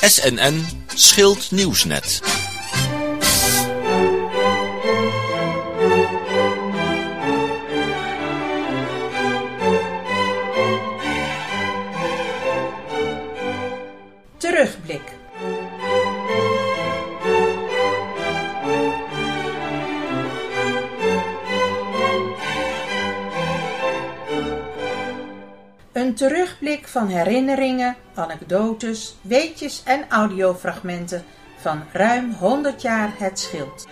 SNN Schild Nieuwsnet. Van herinneringen, anekdotes, weetjes en audiofragmenten van ruim 100 jaar Het Schild.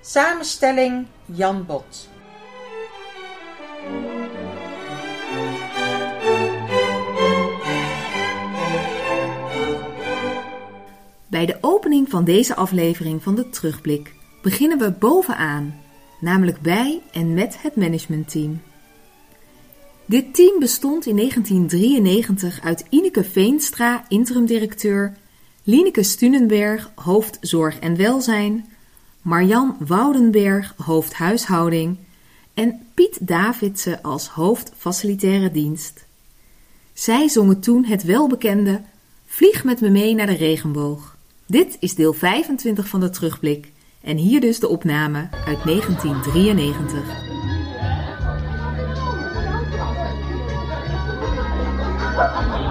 Samenstelling Jan Bot. Bij de opening van deze aflevering van de Terugblik beginnen we bovenaan, namelijk bij en met het managementteam. Dit team bestond in 1993 uit Ineke Veenstra, interim-directeur, Lineke Stunenberg, hoofd Zorg en Welzijn, Marjan Woudenberg, hoofd Huishouding en Piet Davidsen als hoofd Facilitaire Dienst. Zij zongen toen het welbekende Vlieg met me mee naar de regenboog. Dit is deel 25 van de terugblik en hier dus de opname uit 1993. 哈哈哈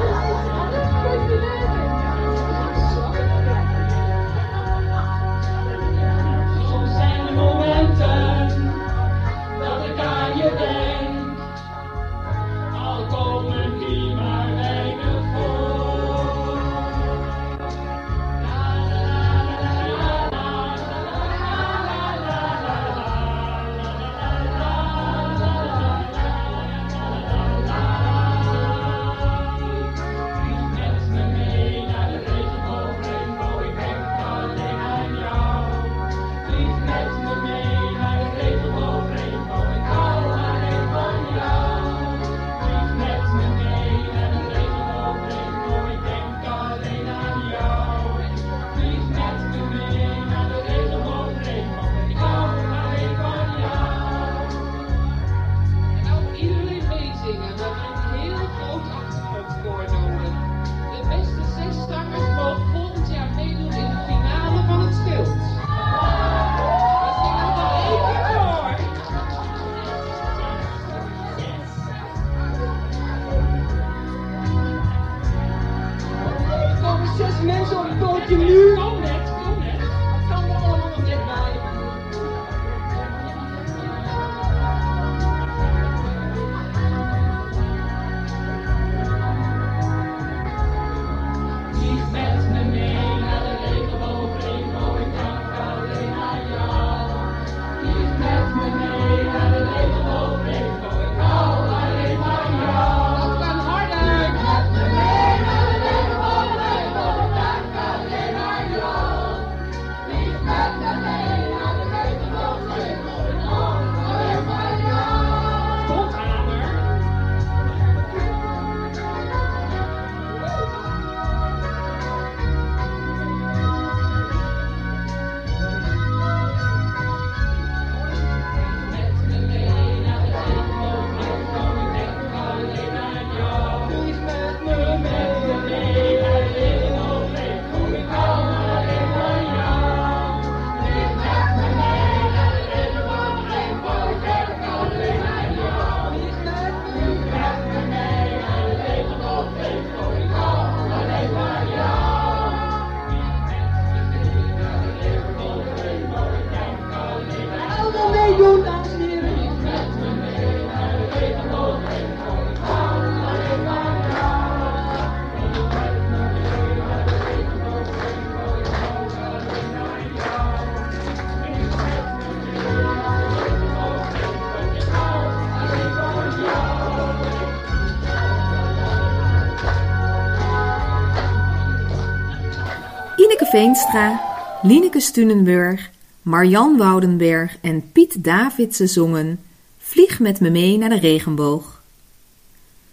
Veenstra, Lineke Stunenburg, Marjan Woudenberg en Piet Davidsen zongen Vlieg met me mee naar de regenboog.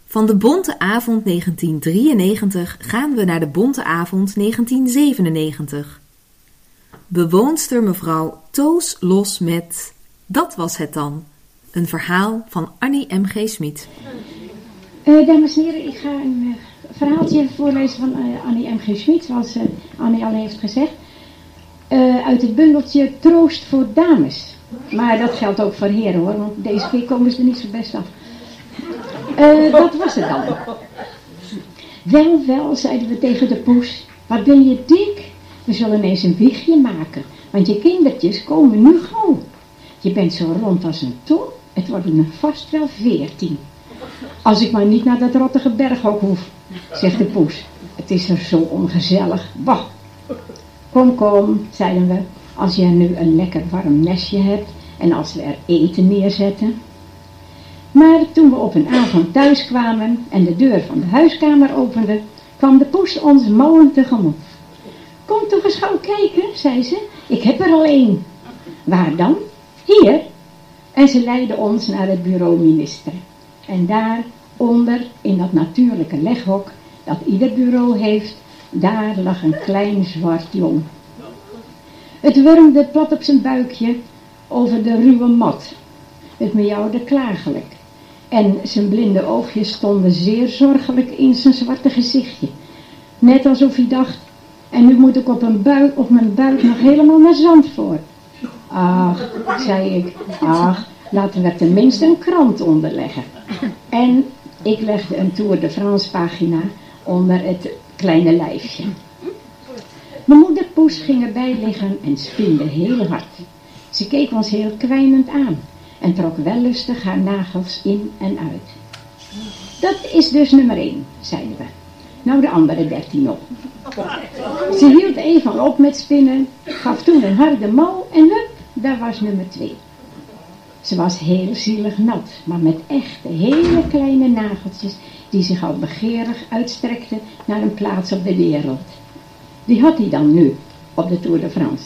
Van de Bonte Avond 1993 gaan we naar de Bonte Avond 1997. Bewoonster mevrouw Toos los met Dat was het dan. Een verhaal van Annie M.G. Smit. Eh, dames en heren, ik ga een eh, verhaaltje voorlezen van eh, Annie M.G. Schmid, zoals eh, Annie al heeft gezegd. Eh, uit het bundeltje Troost voor Dames. Maar dat geldt ook voor heren hoor, want deze keer komen ze er niet zo best af. Dat was het dan. Wel, wel, zeiden we tegen de poes. Wat ben je dik? We zullen eens een wiegje maken, want je kindertjes komen nu gauw. Je bent zo rond als een ton, het worden er vast wel veertien. Als ik maar niet naar dat rottige berghok hoef, zegt de poes. Het is er zo ongezellig. Bah. Kom, kom, zeiden we, als jij nu een lekker warm nestje hebt en als we er eten neerzetten. Maar toen we op een avond thuis kwamen en de deur van de huiskamer openden, kwam de poes ons mouwen tegemoet. Kom toch eens gauw kijken, zei ze, ik heb er al één. Waar dan? Hier. En ze leidde ons naar het bureau minister. En daar, onder, in dat natuurlijke leghok dat ieder bureau heeft, daar lag een klein zwart jong. Het wurmde plat op zijn buikje over de ruwe mat. Het miauwde klagelijk. En zijn blinde oogjes stonden zeer zorgelijk in zijn zwarte gezichtje. Net alsof hij dacht, en nu moet ik op, een buik, op mijn buik nog helemaal naar Zandvoort. Ach, zei ik, ach, laten we er tenminste een krant onderleggen. En ik legde een Tour de France pagina onder het kleine lijfje. Mijn moeder Poes ging erbij liggen en spinde heel hard. Ze keek ons heel kwijnend aan en trok wellustig haar nagels in en uit. Dat is dus nummer één, zeiden we. Nou de andere dertien nog. Ze hield even op met spinnen, gaf toen een harde mouw en hup, daar was nummer twee. Ze was heel zielig nat, maar met echte hele kleine nageltjes die zich al begeerig uitstrekten naar een plaats op de wereld. Die had hij dan nu op de Tour de France.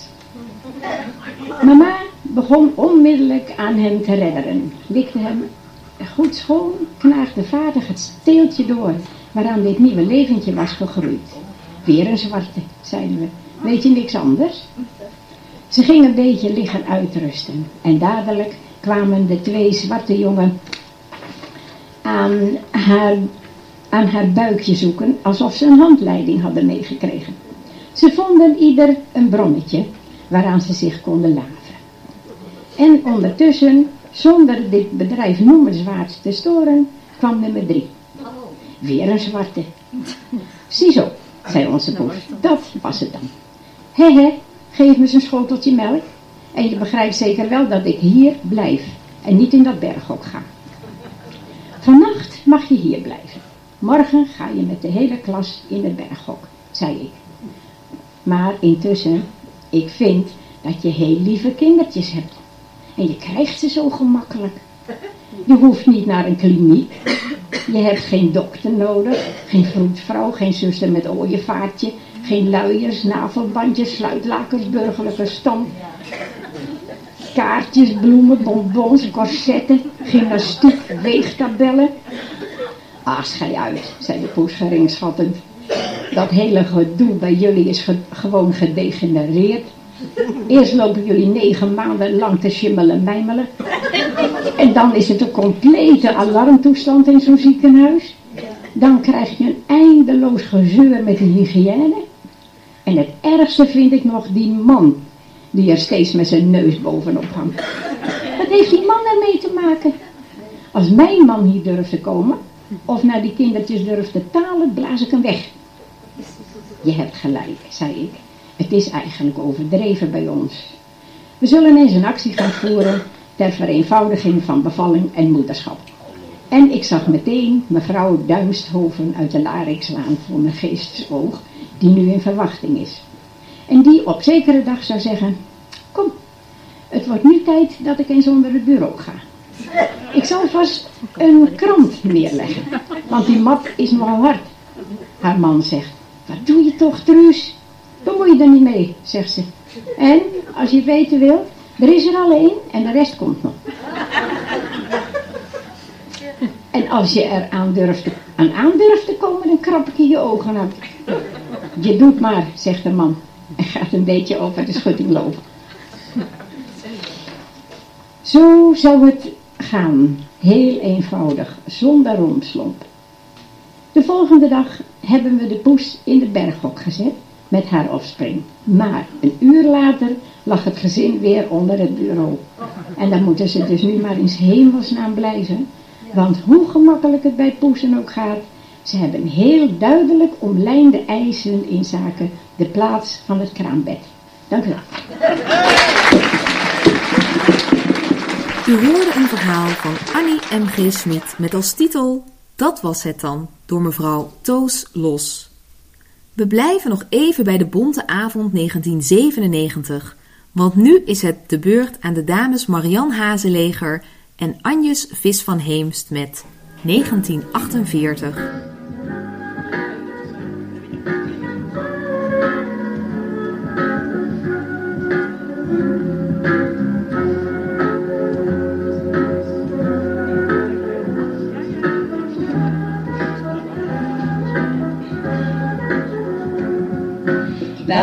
Mama begon onmiddellijk aan hem te redderen, likte hem goed schoon, knaagde vaardig het steeltje door waaraan dit nieuwe leventje was gegroeid. Weer een zwarte, zeiden we. Weet je niks anders? Ze ging een beetje liggen uitrusten en dadelijk kwamen de twee zwarte jongen aan haar, aan haar buikje zoeken, alsof ze een handleiding hadden meegekregen. Ze vonden ieder een bronnetje waaraan ze zich konden laven. En ondertussen, zonder dit bedrijf noemenswaarts te storen, kwam nummer drie. Weer een zwarte. Ziezo, zei onze poes, dat was het dan. He, geef me eens een schoteltje melk. En je begrijpt zeker wel dat ik hier blijf en niet in dat berghok ga. Vannacht mag je hier blijven. Morgen ga je met de hele klas in het berghok, zei ik. Maar intussen, ik vind dat je heel lieve kindertjes hebt. En je krijgt ze zo gemakkelijk. Je hoeft niet naar een kliniek. Je hebt geen dokter nodig, geen vroedvrouw, geen zuster met ooievaartje, geen luiers, navelbandjes, sluitlakers, burgerlijke stand, kaartjes, bloemen, bonbons, corsetten, gymnastiek, weegtabellen. Ah, schei uit, zei de poes geringschattend. Dat hele gedoe bij jullie is ge- gewoon gedegenereerd. Eerst lopen jullie negen maanden lang te schimmelen mijmelen. En dan is het een complete alarmtoestand in zo'n ziekenhuis. Dan krijg je een eindeloos gezeur met de hygiëne. En het ergste vind ik nog die man die er steeds met zijn neus bovenop hangt. Wat heeft die man ermee te maken? Als mijn man hier durft te komen, of naar die kindertjes durft te talen, blaas ik hem weg. Je hebt gelijk, zei ik. Het is eigenlijk overdreven bij ons. We zullen eens een actie gaan voeren ter vereenvoudiging van bevalling en moederschap. En ik zag meteen mevrouw Duimsthoven uit de Larikslaan voor mijn geestesoog, die nu in verwachting is. En die op zekere dag zou zeggen, kom, het wordt nu tijd dat ik eens onder het bureau ga. Ik zal vast een krant neerleggen, want die map is nogal hard. Haar man zegt, wat doe je toch, Truus? Bemoei je er niet mee, zegt ze. En, als je het weten wil, er is er al één en de rest komt nog. En als je er aan durft, aan durft te komen, dan krap ik in je ogen uit. Je doet maar, zegt de man. En gaat een beetje over de schutting lopen. Zo zou het gaan. Heel eenvoudig, zonder romslomp. De volgende dag hebben we de poes in de berghok gezet met haar offspring. Maar een uur later lag het gezin weer onder het bureau. En dan moeten ze dus nu maar in hemelsnaam blijven. Want hoe gemakkelijk het bij poesen ook gaat, ze hebben heel duidelijk omlijnde eisen in zaken de plaats van het kraambed. Dank u wel. U hoorde een verhaal van Annie M.G. Smit met als titel Dat was het dan, door mevrouw Toos Los. We blijven nog even bij de bonte avond 1997, want nu is het de beurt aan de dames Marian Hazeleger en Anjes Vis van Heemst met 1948.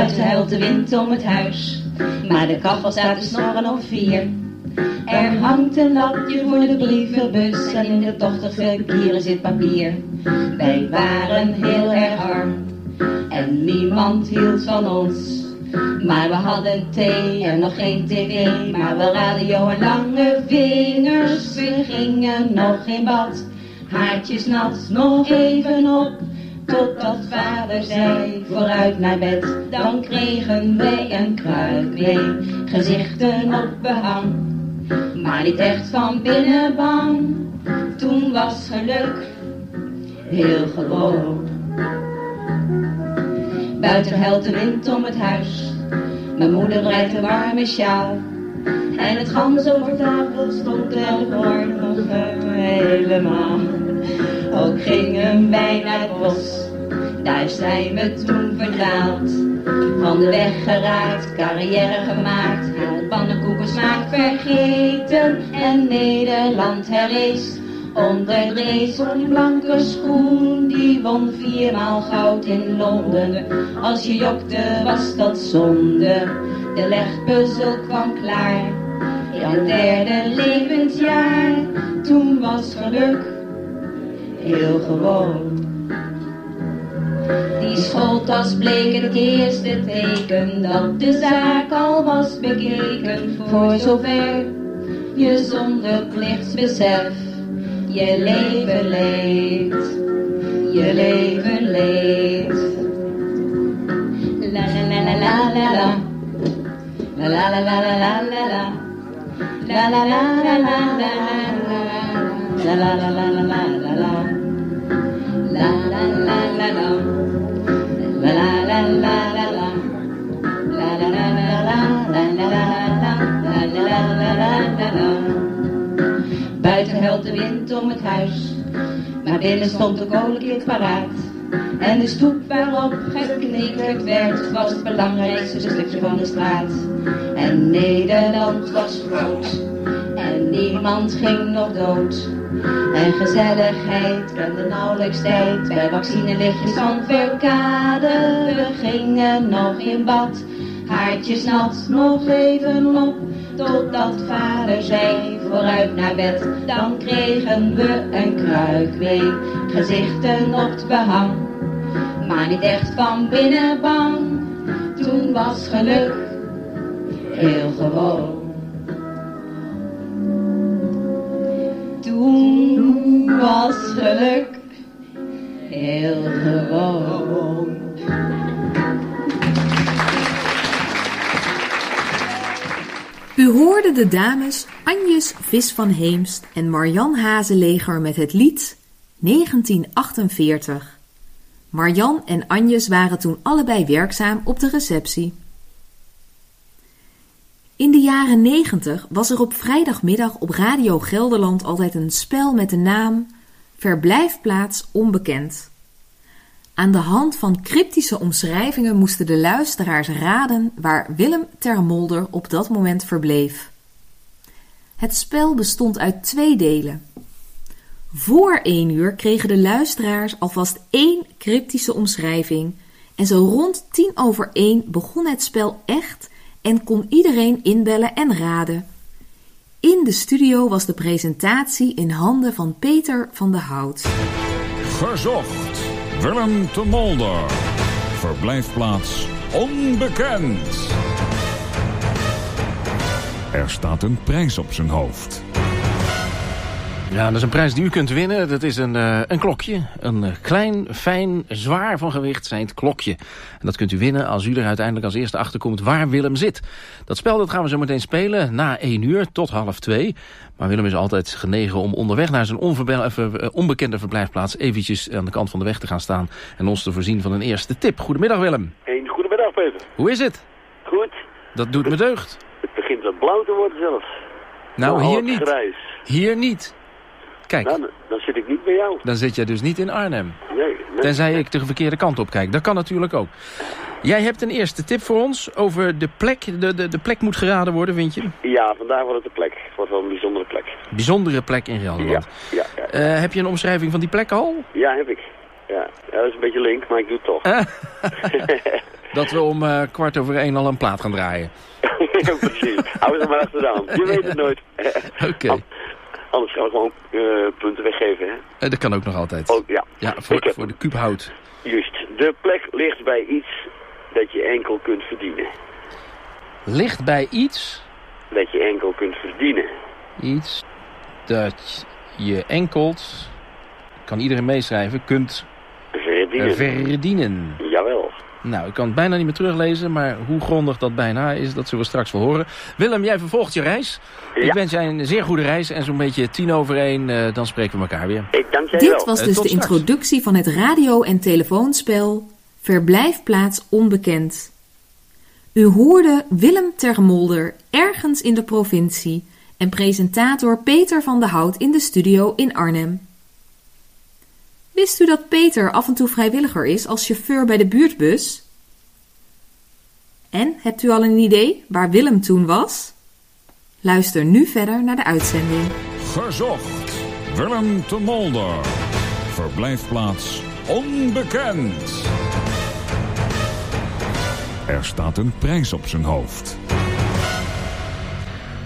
Buiten huilt de wind om het huis, maar de kachel staat te snorren op vier. Er hangt een lapje voor de brievenbus en in de tochtig verkieren zit papier. Wij waren heel erg arm en niemand hield van ons. Maar we hadden thee en nog geen tv, maar wel radio en lange vingers. We gingen nog in bad, haartjes nat, nog even op. Totdat vader zei, vooruit naar bed, dan kregen wij een kruiklee, gezichten op behang. Maar niet echt van binnen bang, toen was geluk heel gewoon. Buiten huilt de wind om het huis, mijn moeder breidt een warme sjaal. En het gans over tafel stond voor nog helemaal. Ook gingen wij naar het bos, daar zijn we toen verdwaald. Van de weg geraakt, carrière gemaakt, pannenkoekensmaak vergeten. En Nederland herrees, onder race een blanke schoen. Die won viermaal goud in Londen, als je jokte was dat zonde. De legpuzzel kwam klaar, in het derde levensjaar. Toen was geluk heel gewoon. Die schooltas bleek het eerste teken dat de zaak al was bekeken. Voor zover je zonder plichtsbesef je leven leeft, je leven leeft. La la la la la la la. La la la la la la la la. La la la la la la la. La la la la la la la la. La la la la la. Buiten huilt de wind om het huis, maar binnen stond de kolenkit paraat. En de stoep waarop geknikkerd werd, was het belangrijkste stukje van de straat. En Nederland was groot, en niemand ging nog dood. En gezelligheid kende nauwelijks tijd, bij vaccinelichtjes van Verkade. We gingen nog in bad, haartjes nat, nog even op. Totdat vader zei, vooruit naar bed, dan kregen we een kruikwee. Gezichten op het behang, maar niet echt van binnen bang. Toen was geluk heel gewoon. Toen was geluk heel gewoon. U hoorde de dames Anjes Vis van Heemst en Marjan Hazeleger met het lied 1948. Marjan en Anjes waren toen allebei werkzaam op de receptie. In de jaren 90 was er op vrijdagmiddag op Radio Gelderland altijd een spel met de naam Verblijfplaats Onbekend. Aan de hand van cryptische omschrijvingen moesten de luisteraars raden waar Willem Termolder op dat moment verbleef. Het spel bestond uit twee delen. Voor één uur kregen de luisteraars alvast één cryptische omschrijving en zo rond tien over één begon het spel echt en kon iedereen inbellen en raden. In de studio was de presentatie in handen van Peter van de Hout. Gezocht. Willem te Molder. Verblijfplaats onbekend. Er staat een prijs op zijn hoofd. Ja, dat is een prijs die u kunt winnen. Dat is een, eh, een klokje. Een eh, klein, fijn, zwaar van gewicht zijnd klokje. En dat kunt u winnen als u er uiteindelijk als eerste achter komt waar Willem zit. Dat spel dat gaan we zo meteen spelen na 1 uur tot half 2. Maar Willem is altijd genegen om onderweg naar zijn eh, onbekende verblijfplaats... eventjes aan de kant van de weg te gaan staan en ons te voorzien van een eerste tip. Goedemiddag Willem. Een goedemiddag, Peter. Hoe is het? Goed. Dat doet me deugd. Het begint wat blauw te worden zelfs. Nou, hier niet. Grijs. Hier niet. Kijk, Nou, dan, dan zit ik niet bij jou. dan zit jij dus niet in Arnhem. Nee. nee. Tenzij ik de verkeerde kant op kijk. Dat kan natuurlijk ook. Jij hebt een eerste tip voor ons over de plek. De, de, de plek moet geraden worden, vind je? Ja, vandaag wordt het de plek. Het wordt wel een bijzondere plek. Bijzondere plek in Ja, Gelderland. ja, ja. Eh, heb je een omschrijving van die plek al? Ja, heb ik. Ja. ja, dat is een beetje link, maar ik doe het toch. Eh? Dat we om eh, kwart over één al een plaat gaan draaien. ja, precies. Hou ze maar achter de hand. Je weet het nooit. Oké. Anders gaan we gewoon eh, punten weggeven, hè? Eh, dat kan ook nog altijd. Oh, ja. Ja, voor, Ik heb- voor de kuubhout. Juist. De plek ligt bij iets dat je enkel kunt verdienen. Ligt bij iets, Dat je enkel kunt verdienen. iets dat je enkelt, kan iedereen meeschrijven, kunt Verdienen. verdienen. Nou, ik kan het bijna niet meer teruglezen, maar hoe grondig dat bijna is, dat zullen we straks wel horen. Willem, jij vervolgt je reis. Ik wens jij een zeer goede reis en zo'n beetje tien over één, eh, dan spreken we elkaar weer. Ik dank jij Dit wel. was Eh, dus de straks. introductie van het radio- en telefoonspel Verblijfplaats Onbekend. U hoorde Willem Termolder ergens in de provincie en presentator Peter van de Hout in de studio in Arnhem. Wist u dat Peter af en toe vrijwilliger is als chauffeur bij de buurtbus? En hebt u al een idee waar Willem toen was? Luister nu verder naar de uitzending. Gezocht. Willem te Molder. Verblijfplaats onbekend. Er staat een prijs op zijn hoofd.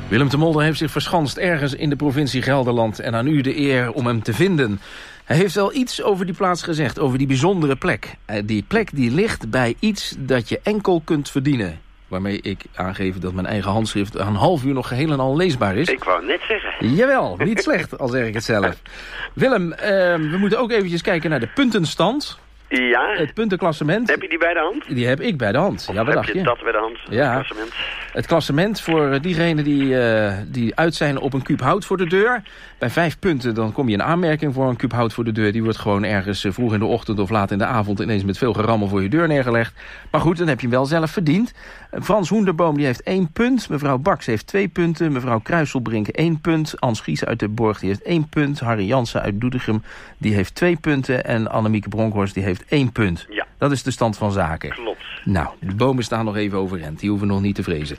Willem de Molder heeft zich verschanst ergens in de provincie Gelderland en aan u de eer om hem te vinden. Hij heeft wel iets over die plaats gezegd, over die bijzondere plek. Eh, Die plek die ligt bij iets dat je enkel kunt verdienen. Waarmee ik aangeef dat mijn eigen handschrift een half uur nog geheel en al leesbaar is. Ik wou net zeggen. Jawel, niet slecht, al zeg ik het zelf. Willem, eh, we moeten ook eventjes kijken naar de puntenstand. Ja. Het puntenklassement. Heb je die bij de hand? Die heb ik bij de hand. Ja, wat heb je je? dat bij de hand? Ja. Het klassement? Het klassement voor eh, diegenen die, eh, die uit zijn op een kuub hout voor de deur. Bij vijf punten dan kom je in aanmerking voor een kuub hout voor de deur. Die wordt gewoon ergens eh, vroeg in de ochtend of laat in de avond... ineens met veel gerammel voor je deur neergelegd. Maar goed, dan heb je hem wel zelf verdiend. Frans Hoenderboom die heeft één punt. Mevrouw Baks heeft twee punten. Mevrouw Kruiselbrink één punt. Ans Gies uit de Borg die heeft één punt. Harry Jansen uit Doetinchem die heeft twee punten. En Annemieke Bronkhorst die heeft één punt. Ja. Dat is de stand van zaken. Klopt. Nou, de bomen staan nog even overeind. Die hoeven nog niet te vrezen.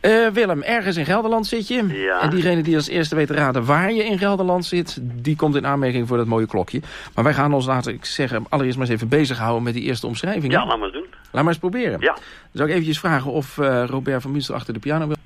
Eh, Willem, ergens in Gelderland zit je. Ja. En diegene die als eerste weet te raden waar je in Gelderland zit... die komt in aanmerking voor dat mooie klokje. Maar wij gaan ons, laten ik zeggen, allereerst maar eens even bezighouden... met die eerste omschrijving. Ja, laat maar doen. Laat maar eens proberen. Ja. Dan zou ik eventjes vragen of eh, Robert van Münster achter de piano wil.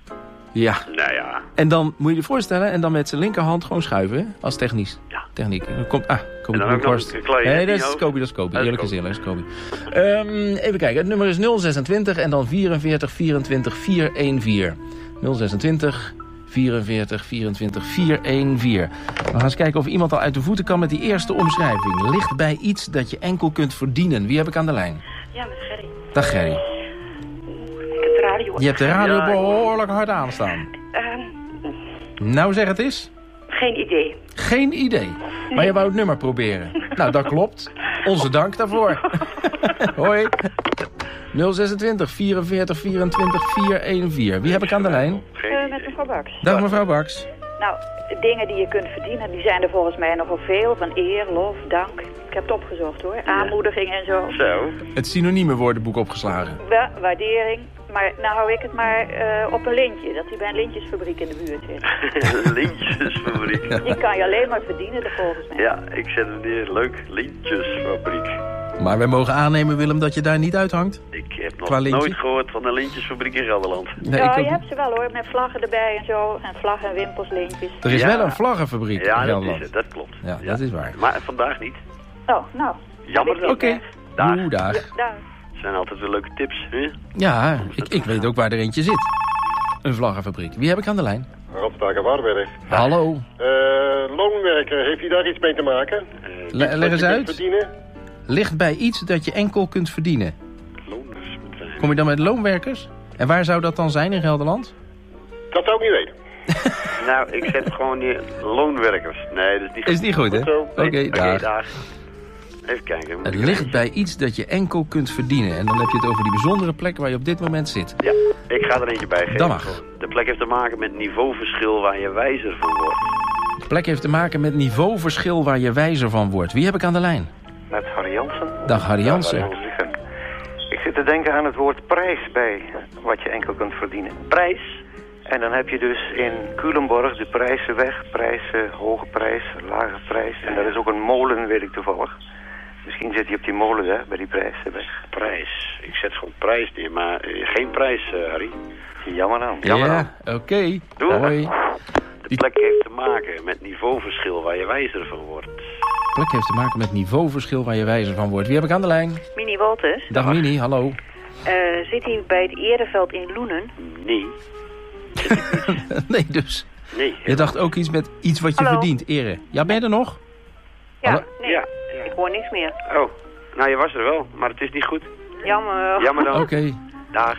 Ja. Nou ja. En dan moet je je voorstellen en dan met zijn linkerhand gewoon schuiven, hè? als technisch. Ja. Techniek. En dan komt, ah, Kobi En dan ook nog Bronkhorst. een kleine Nee, dat is. Kobi, dat is is Eerlijk is eerlijk, dat is Kobi. Ehm, even kijken, het nummer is 026 en dan 44 24 414. 026 44 24 414. We gaan eens kijken of iemand al uit de voeten kan met die eerste omschrijving. Ligt bij iets dat je enkel kunt verdienen. Wie heb ik aan de lijn? Ja, met. Dag Gerry. Ik heb de radio. Je hebt de radio behoorlijk hard aanstaan. Ehm, Nou zeg het eens. geen idee. Geen idee. Maar je wou het nummer proberen. Nou, dat klopt. Onze dank daarvoor. Hoi. 026 44 24 414. Wie heb ik aan de lijn? Eh, met mevrouw Baks. Dag mevrouw Baks. Nou, dingen die je kunt verdienen, die zijn er volgens mij nogal veel. Van eer, lof, dank. Ik heb het opgezocht hoor. Aanmoediging en zo. Zo. Het synonieme woordenboek opgeslagen. Wa- waardering. Maar nou hou ik het maar eh, op een lintje. Dat hij bij een lintjesfabriek in de buurt zit. Lintjesfabriek. Die kan je alleen maar verdienen, de volgens mij. Ja, ik zet hem neer. Leuk. Lintjesfabriek. Maar wij mogen aannemen, Willem, dat je daar niet uithangt. Ik heb nog nooit gehoord van een lintjesfabriek in Gelderland. Nee, ja, ik je hebt ze wel hoor, met vlaggen erbij en zo. En vlaggen en wimpelslintjes. Er is Ja. wel een vlaggenfabriek Ja, in dat, Gelderland. is het, dat klopt. Ja, dat is waar. Maar vandaag niet. Oh, nou. Jammer dan. Oké. Dag. Doe dag. Daar. zijn altijd weer leuke tips. Hè? Ja, ik, ik weet ook waar er eentje zit. Een vlaggenfabriek. Wie heb ik aan de lijn? Rob Staken-Waarberg. Hallo. Eh, loonwerker, heeft hij daar iets mee te maken? Eh, Le- leg eens uit. Verdienen? Ligt bij iets dat je enkel kunt verdienen. Loondersbedrijf. Kom je dan met loonwerkers? En waar zou dat dan zijn in Gelderland? Dat zou ik niet weten. Nou, ik zet gewoon die loonwerkers. Nee, dat is niet goed. Is niet goed, hè? Oké, Nee, dag. dag. Even kijken. moet Het ligt bij iets dat je enkel kunt verdienen. En dan heb je het over die bijzondere plek waar je op dit moment zit. Ja, ik ga er eentje bij geven. Dat mag. De plek heeft te maken met niveauverschil waar je wijzer van wordt. De plek heeft te maken met niveauverschil waar je wijzer van wordt. Wie heb ik aan de lijn? Met Harry Jansen. Dag Harry Jansen. Ja, Ik zit te denken aan het woord prijs bij wat je enkel kunt verdienen. Prijs? En dan heb je dus in Culemborg de prijzenweg, prijzen, hoge prijs, lage prijs. En dat is ook een molen, weet ik toevallig. Misschien zit hij op die molen, hè, bij die prijzenweg. Prijs. Ik zet gewoon prijs neer, maar eh, geen prijs, eh, Harry. Jammer dan. Ja, oké. Doe. Hoi. De plek heeft te maken met niveauverschil waar je wijzer van wordt. De plek heeft te maken met niveauverschil waar je wijzer van wordt. Wie heb ik aan de lijn? Mini Walters. Dag Mini, hallo. Eh, zit hij bij het Ereveld in Loenen? Nee. nee, dus. Nee. Je dacht ook iets met iets wat je Hallo. verdient, ere. Ja, ben je er nog? Ja, Hallo? nee. Ja. Ik hoor niks meer. Oh, nou je was er wel, maar het is niet goed. Jammer. Jammer dan. Oké. Dag.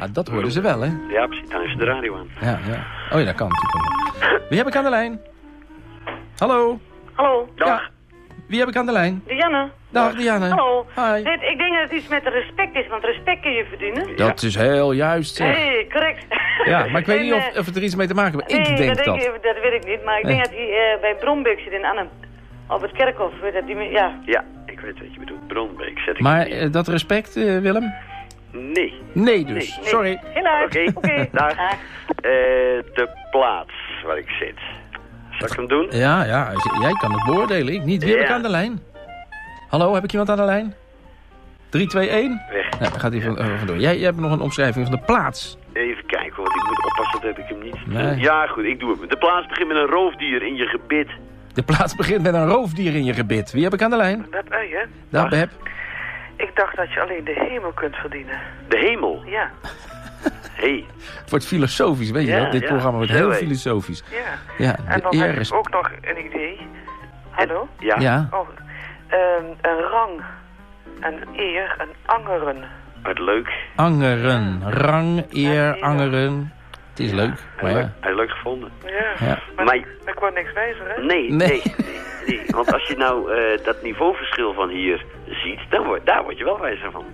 Ah, dat hoorden ze wel, hè? Ja, precies. Dan is de radio aan. Ja, ja. Oh ja, dat kan natuurlijk. Wie heb ik aan de lijn? Hallo? Hallo. Ja. Wie heb ik aan de lijn? Dianne. Dag Diane. Hallo. Hi. Het- ik denk dat het iets met respect is, want respect kun je verdienen. Dat is heel juist, zeg. hey, correct. Ja, maar ik weet En, niet of, eh, of het er iets mee te maken heeft. Ik nee, denk dat, dat. ik- dat weet ik niet, maar ik Nee. denk dat hij eh, bij Brombeek zit in Arnhem. Op het kerkhof. Die, me- ja. Ja, ik weet wat je bedoelt. Bronbeek zet ik Maar eh, dat respect, eh, Willem? Nee. Nee dus. Nee. Sorry. Erg. Oké, Oké. dag. Eh, de plaats waar ik zit. Zal ik hem doen? Ja, ja. Jij kan het beoordelen, ik niet. Wie heb ik aan de lijn? Hallo, heb ik iemand aan de lijn? 3, 2, 1? Weg. Gaat hij van, vandoor. Jij, jij hebt nog een omschrijving van de plaats. Even kijken, want ik moet oppassen dat ik hem niet... Nee. Ja, goed, ik doe het. De plaats begint met een roofdier in je gebit. De plaats begint met een roofdier in je gebit. Wie heb ik aan de lijn? Dat ui, hè? Dag, Beb. Ik dacht dat je alleen de hemel kunt verdienen. De hemel. Ja. Hey. Het wordt filosofisch, weet je Ja, wel? Dit ja, programma wordt heel filosofisch. Ja. Ja, En dan heb is... ik ook nog een idee. Hallo? Ja. Ja. Oh, ehm, een rang, een eer, een angeren. Wat leuk. Angeren. Rang, eer, angeren. Het is leuk, maar ja. Hij is leuk gevonden. Ja. Ja. Maar, Maar- ik word niks wijzer, hè? Nee, Nee. nee. Want als je nou eh, dat niveauverschil van hier ziet, dan word, daar word je wel wijzer van.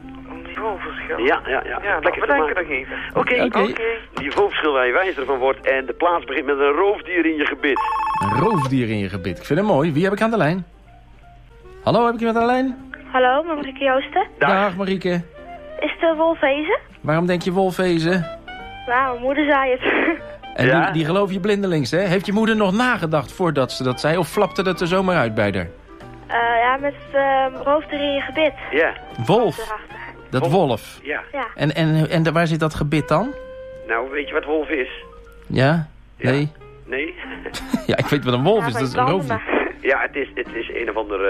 Niveauverschil. Ja, ja, ja. Ja, nou, bedanken maken. nog even. Oké, Oké. Niveauverschil waar je wijzer van wordt en de plaats begint met een roofdier in je gebit. Een roofdier in je gebit. Ik vind het mooi. Wie heb ik aan de lijn? Hallo, heb ik iemand aan de lijn? Hallo, Marieke Joosten. Dag, Marieke. Is de wolfezen? Waarom denk je wolfezen? Nou, mijn moeder zei het. En Ja? die, die geloof je blindelings, hè? Heeft je moeder nog nagedacht voordat ze dat zei? Of flapte dat er zomaar uit bij haar? Eh, ja, met het uh, roofdier in je gebit. Ja. Wolf. Dat wolf. Ja. Ja. En, en, en waar zit dat gebit dan? Nou, weet je wat wolf is? Ja? Nee? Nee? Ja, ik weet wat een wolf Ja, is. Dat is een roofdier. Ja, het is, het is een of andere...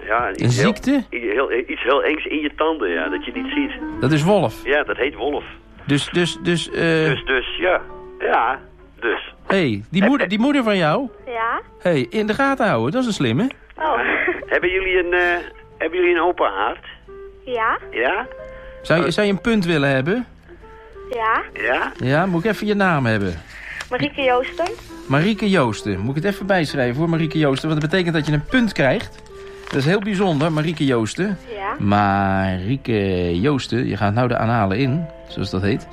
eh, ja, Een heel- ziekte? Heel, iets heel engs in je tanden, ja, dat je niet ziet. Dat is wolf. Ja, dat heet wolf. Dus, dus, dus, eh... Dus, dus, ja. Ja, dus. hey, die moeder, die moeder van jou? Ja? hey, in de gaten houden. Dat is een slimme. Oh. Hebben jullie een, eh, hebben jullie een open haard? Ja? Ja? Zou je, zou je een punt willen hebben? Ja? Ja? Ja, moet ik even je naam hebben. Marieke Joosten? Marieke Joosten. Moet ik het even bijschrijven voor Marieke Joosten. Want dat betekent dat je een punt krijgt. Dat is heel bijzonder, Marieke Joosten. Ja? Marieke Joosten, je gaat nou de aanhalen in, zoals dat heet.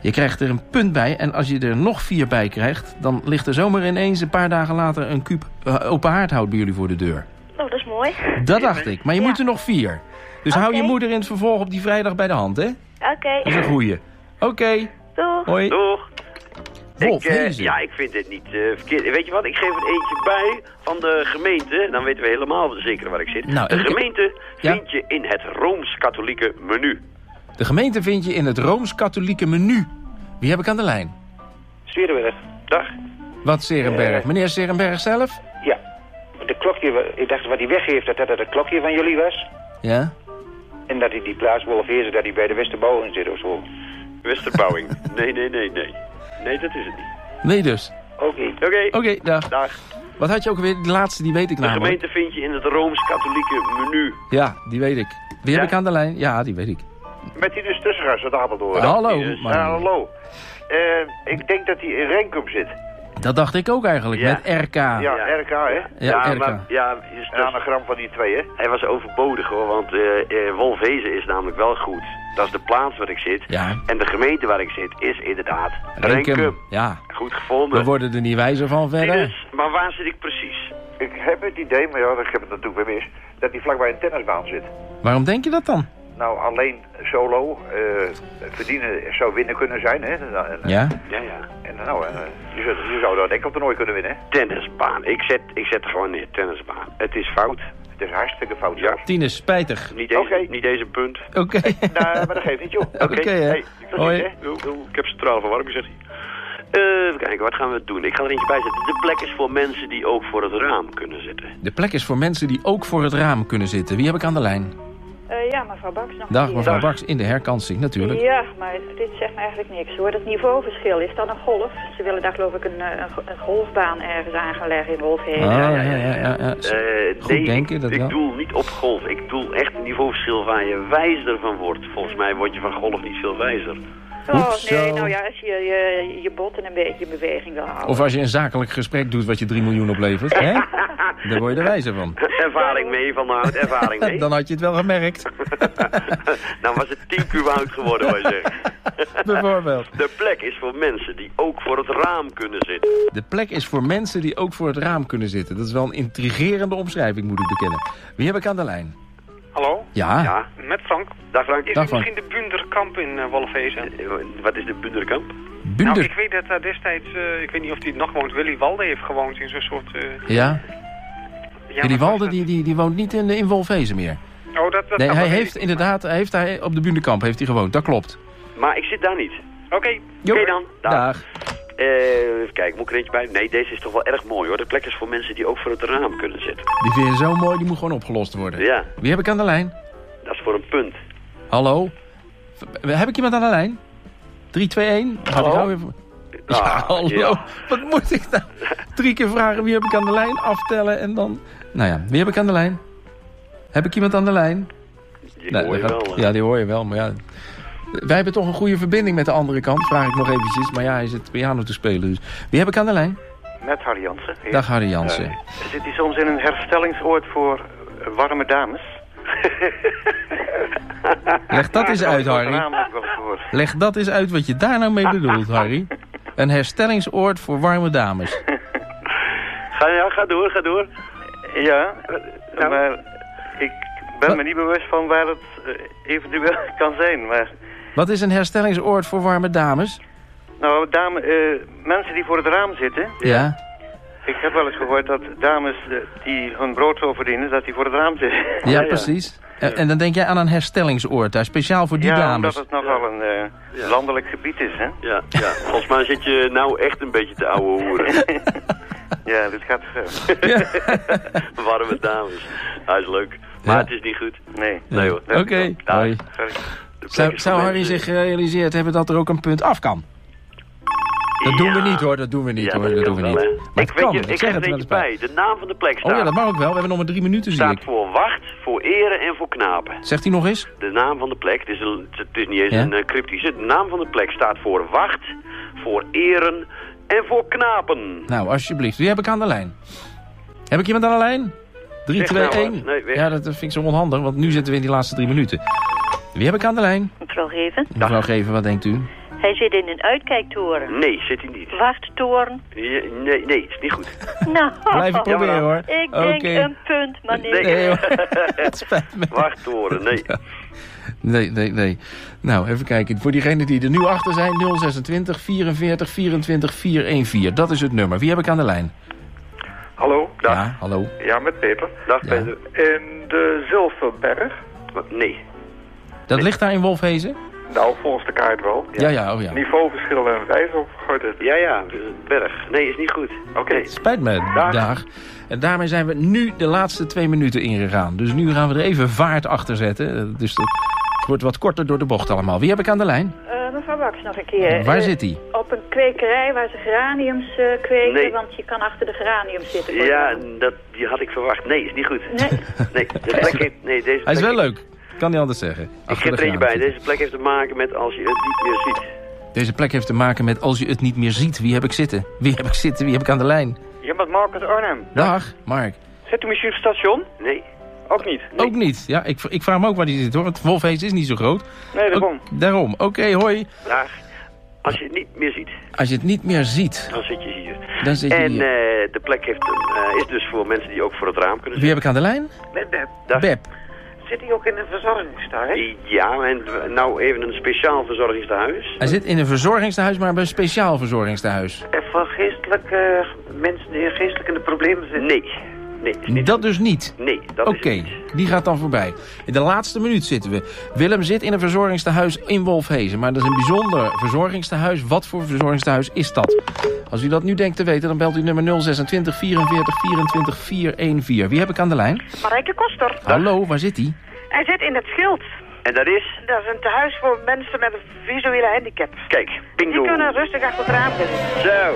Je krijgt er een punt bij en als je er nog vier bij krijgt... dan ligt er zomaar ineens een paar dagen later een kuub eh, open haardhout bij jullie voor de deur. Oh, dat is mooi. Dat dacht ik, maar je Ja. moet er nog vier. Dus hou je moeder in het vervolg op die vrijdag bij de hand, hè? Oké. Dat is een goeie. Oké, Doeg. hoi. Doeg. Wolf, ik, eh, ja, ik vind dit niet eh, verkeerd. Weet je wat, ik geef er eentje bij van de gemeente. Dan weten we helemaal zeker waar ik zit. Nou, de ik- gemeente Ja? vind je in het Rooms-Katholieke menu. De gemeente vind je in het Rooms-Katholieke menu. Wie heb ik aan de lijn? Zwierenberg, dag. Wat Serenberg? Eh. Meneer Serenberg zelf? Ja, de klokje, ik dacht wat hij weggeeft, dat dat het klokje van jullie was. Ja? En dat hij die plaats Wolfheersen, dat hij bij de Westerbouwing zit of zo. Westerbouwing. Nee, nee, nee, nee. Nee, dat is het niet. Nee dus. Oké. Oké. Oké, dag. Dag. Wat had je ook weer? Die laatste, die weet ik De namelijk. gemeente vind je in het Rooms-Katholieke menu. Ja, die weet ik. Wie Ja? heb ik aan de lijn? Ja, die weet ik. Met die dus tussengas uit Apeldoorn. Hallo, Ja, man. hallo. Eh, ik denk dat hij in Renkum zit. Dat dacht ik ook eigenlijk, Ja. met RK. Ja, RK, hè? Ja, RK. maar ja, is Een anagram van die twee, hè? hij was overbodig hoor, want eh eh, Wolfhezen is namelijk wel goed. Dat is de plaats waar ik zit. Ja. En de gemeente waar ik zit is inderdaad Renkum. Renkum. Ja, Goed gevonden. we worden er niet wijzer van verder. Maar waar zit ik precies? Ik heb het idee, maar ja, ik heb het natuurlijk weer mis, dat hij vlakbij een tennisbaan zit. Waarom denk je dat dan? Nou, alleen solo eh, verdienen zou winnen kunnen zijn, hè? En, Ja? Ja, ja. En nou, eh, je, zou, je zou dat enkeltoernooi kunnen winnen, hè? Tennisbaan. Ik zet, ik zet er gewoon neer. Tennisbaan. Het is fout. Het is hartstikke fout, Ja. Tine, spijtig. Niet deze, Oké. niet deze punt. Oké. nou, maar dat geeft niet, joh. Oké, hè. Hey, Hoi. ziens, hè. Ik heb centraal verwarming, zegt hij. Eh, even kijken, wat gaan we doen? Ik ga er eentje bij zetten. De plek is voor mensen die ook voor het raam kunnen zitten. De plek is voor mensen die ook voor het raam kunnen zitten. Wie heb ik aan de lijn? Eh, ja, mevrouw Baks nog Dag, mevrouw Baks, in de herkansing natuurlijk. Ja, maar dit zegt me eigenlijk niks hoor. Dat niveauverschil, is dan een golf? Ze willen daar geloof ik een, eh, een, go- een golfbaan ergens aan gaan leggen in Wolfheden. Ah, ja, ja, ja. ja, ja. Eh, Goed nee, denken, ik, dat ik wel. doel niet op golf. Ik doel echt een niveauverschil waar je wijzer van wordt. Volgens mij word je van golf niet veel wijzer. Oh, nee, zo. nou ja, als je je, je botten een beetje in beweging wil houden. Of als je een zakelijk gesprek doet wat je 3 miljoen oplevert, hè? Daar word je er wijzer van. ervaring mee van de ervaring mee. Dan had je het wel gemerkt, Dan was het tien keer oud geworden, wij zeggen. bijvoorbeeld. De plek is voor mensen die ook voor het raam kunnen zitten. De plek is voor mensen die ook voor het raam kunnen zitten. Dat is wel een intrigerende omschrijving, moet ik bekennen. Wie heb ik aan de lijn? Hallo, Ja, Ja, met Frank. dag Frank. Is Dag, Frank. misschien de Bunderkamp in uh, Wat is de Bunderkamp? Nou, Bunder. ik weet dat daar destijds, ik weet niet of hij nog woont, Willy Walde heeft gewoond in zo'n soort... Ja, ja, Willy Walde die, die, die woont niet in, in Wolfhezen meer. Oh, dat, dat Nee, hij heeft inderdaad, hij heeft hij, op de Bunderkamp heeft hij gewoond, dat klopt. Maar ik zit daar niet. Oké, Oké dan. Dag. Dag. Eh, even kijken, moet ik er eentje bij? Nee, deze is toch wel erg mooi hoor. De plek is voor mensen die ook voor het raam kunnen zitten. Die vind je zo mooi, die moet gewoon opgelost worden. Ja, Wie heb ik aan de lijn? dat is voor een punt. Hallo? Heb ik iemand aan de lijn? 3, 2, 1? Hallo? Ja, Ah, hallo. ja. Wat moet ik nou? Drie keer vragen wie heb ik aan de lijn, aftellen en dan... Nou ja, wie heb ik aan de lijn? Heb ik iemand aan de lijn? Die hoor je gaat- wel. hè. Ja, die hoor je wel, maar ja... Wij hebben toch een goede verbinding met de andere kant, vraag ik nog eventjes. Maar ja, hij zit piano te spelen, dus... Wie heb ik aan de lijn? Met Harry Jansen. Ja. Dag Harry Jansen. Eh, zit hij soms in een herstellingsoord voor eh, warme dames? Leg dat eens uit, Harry. Leg dat eens uit wat je daar nou mee bedoelt, Harry. Een herstellingsoord voor warme dames. Ga, ja, ga door, ga door. Ja, Nou. maar ik ben me niet bewust van waar het eh, eventueel kan zijn. Maar Wat is een herstellingsoord voor warme dames? nou, dame, eh, mensen die voor het raam zitten... Ja. Ik heb wel eens gehoord dat dames eh, die hun brood zo verdienen, dat die voor het raam zitten. Ja, precies. En, en dan denk jij aan een herstellingsoord daar, speciaal voor die ja, dames. omdat het nogal een eh, Ja. landelijk gebied is, hè? Ja, ja, volgens mij zit je nou echt een beetje te ouwe hoeren. Ja, dit gaat te ver. Warme dames. Hij is leuk. Maar Ja. het is niet goed. Nee. Nee hoor. Oké, hoi. Zou, Harry zich gerealiseerd hebben dat er ook een punt af kan? Dat doen we niet hoor, dat doen we niet Ja, hoor, dat doen we niet. hè. Maar ik het kan, ik je, ik zeg het er wel eens bij. bij. De naam van de plek staat. Oh ja, dat mag ook wel, we hebben nog maar drie minuten zie staat ik. voor wacht, voor eren en voor knapen. Zegt hij nog eens? De naam van de plek, het is, een- het is niet eens Ja? een eh, cryptische. De naam van de plek staat voor wacht, voor eren en voor knapen. Nou, alsjeblieft. Wie heb ik aan de lijn? Heb ik iemand aan de lijn? 3, Weg 2, nou, 1. Lars. Nee, weg. Ja, dat vind ik zo onhandig, want nu zitten we in die laatste drie minuten. Wie heb ik aan de lijn? Mevrouw Geven. Mevrouw Geven, wat denkt u? Hij zit in een uitkijktoren. Nee, zit hij niet. Wachttoren. Nee, nee, is niet goed. Nou, Blijf het proberen hoor. ik denk een punt, maar nee. Het spijt me. Wachttoren, nee. Nee, nee, nee. Nou, even kijken. Voor diegenen die er nu achter zijn, 026 44 24 414. Dat is het nummer. Wie heb ik aan de lijn? Hallo? Ja, hallo. Ja, met Peper. Dag Ja. Peter. In de Zilverberg. Wat? Nee. Dat ligt daar in Wolfhezen? Nou, volgens de kaart wel. Ja, ja, oh ja. Niveauverschil en ijs opgegooid. Ja, ja, berg. Nee, is niet goed. Oké. Spijt me, Dag. dag. En daarmee zijn we nu de laatste twee minuten ingegaan. Dus nu gaan we er even vaart achter zetten. Dus het wordt wat korter door de bocht allemaal. Wie heb ik aan de lijn? Eh, mevrouw Baks nog een keer. Waar Eh, zit hij? Op een kwekerij waar ze geraniums eh, kweken, Nee. want je kan achter de geraniums zitten. Ja, dat, die had ik verwacht. Nee, is niet goed. Nee. Nee, de plek heeft, nee deze Hij is plek- wel leuk. Kan niet anders zeggen. Ik heb de er eentje bij. zitten. Deze plek heeft te maken met als je het niet meer ziet. Deze plek heeft te maken met als je het niet meer ziet. Wie heb ik zitten? Wie heb ik zitten? Wie heb ik aan de lijn? Je bent Mark uit Arnhem. Dag, Mark. Zit u misschien op het station? Nee. Ook niet? Ook niet. Ja, ik, ik vraag me ook waar die zit hoor. Want Wolfhezen is niet zo groot. Nee, daarom. Ook- daarom. Oké, hoi. Dag. Als je het niet meer ziet, Als je het niet meer ziet, dan zit je hier. dan zit je en hier. eh, de plek heeft, eh, is dus voor mensen die ook voor het raam kunnen Wie heb ik aan de lijn? Met Beb. Dag. Beb. Zit hij ook in een verzorgingstehuis? Ja, en nou even een speciaal verzorgingstehuis. Hij zit in een verzorgingstehuis, maar bij een speciaal verzorgingstehuis. En voor geestelijke mensen die geestelijk in de problemen zitten? Nee. Nee, Dat dus niet? Nee, dat Oké, die gaat dan voorbij. In de laatste minuut zitten we. Willem zit in een verzorgingstehuis in Wolfhezen. Maar dat is een bijzonder verzorgingstehuis. Wat voor verzorgingstehuis is dat? Als u dat nu denkt te weten, dan belt u nummer 026 44 24 414. Wie heb ik aan de lijn? Marijke Koster. Hallo, waar zit hij? Hij zit in het schild. En dat is? Dat is een tehuis voor mensen met een visuele handicap. Kijk, bingo. Die kunnen rustig achter het raam zitten. Zo.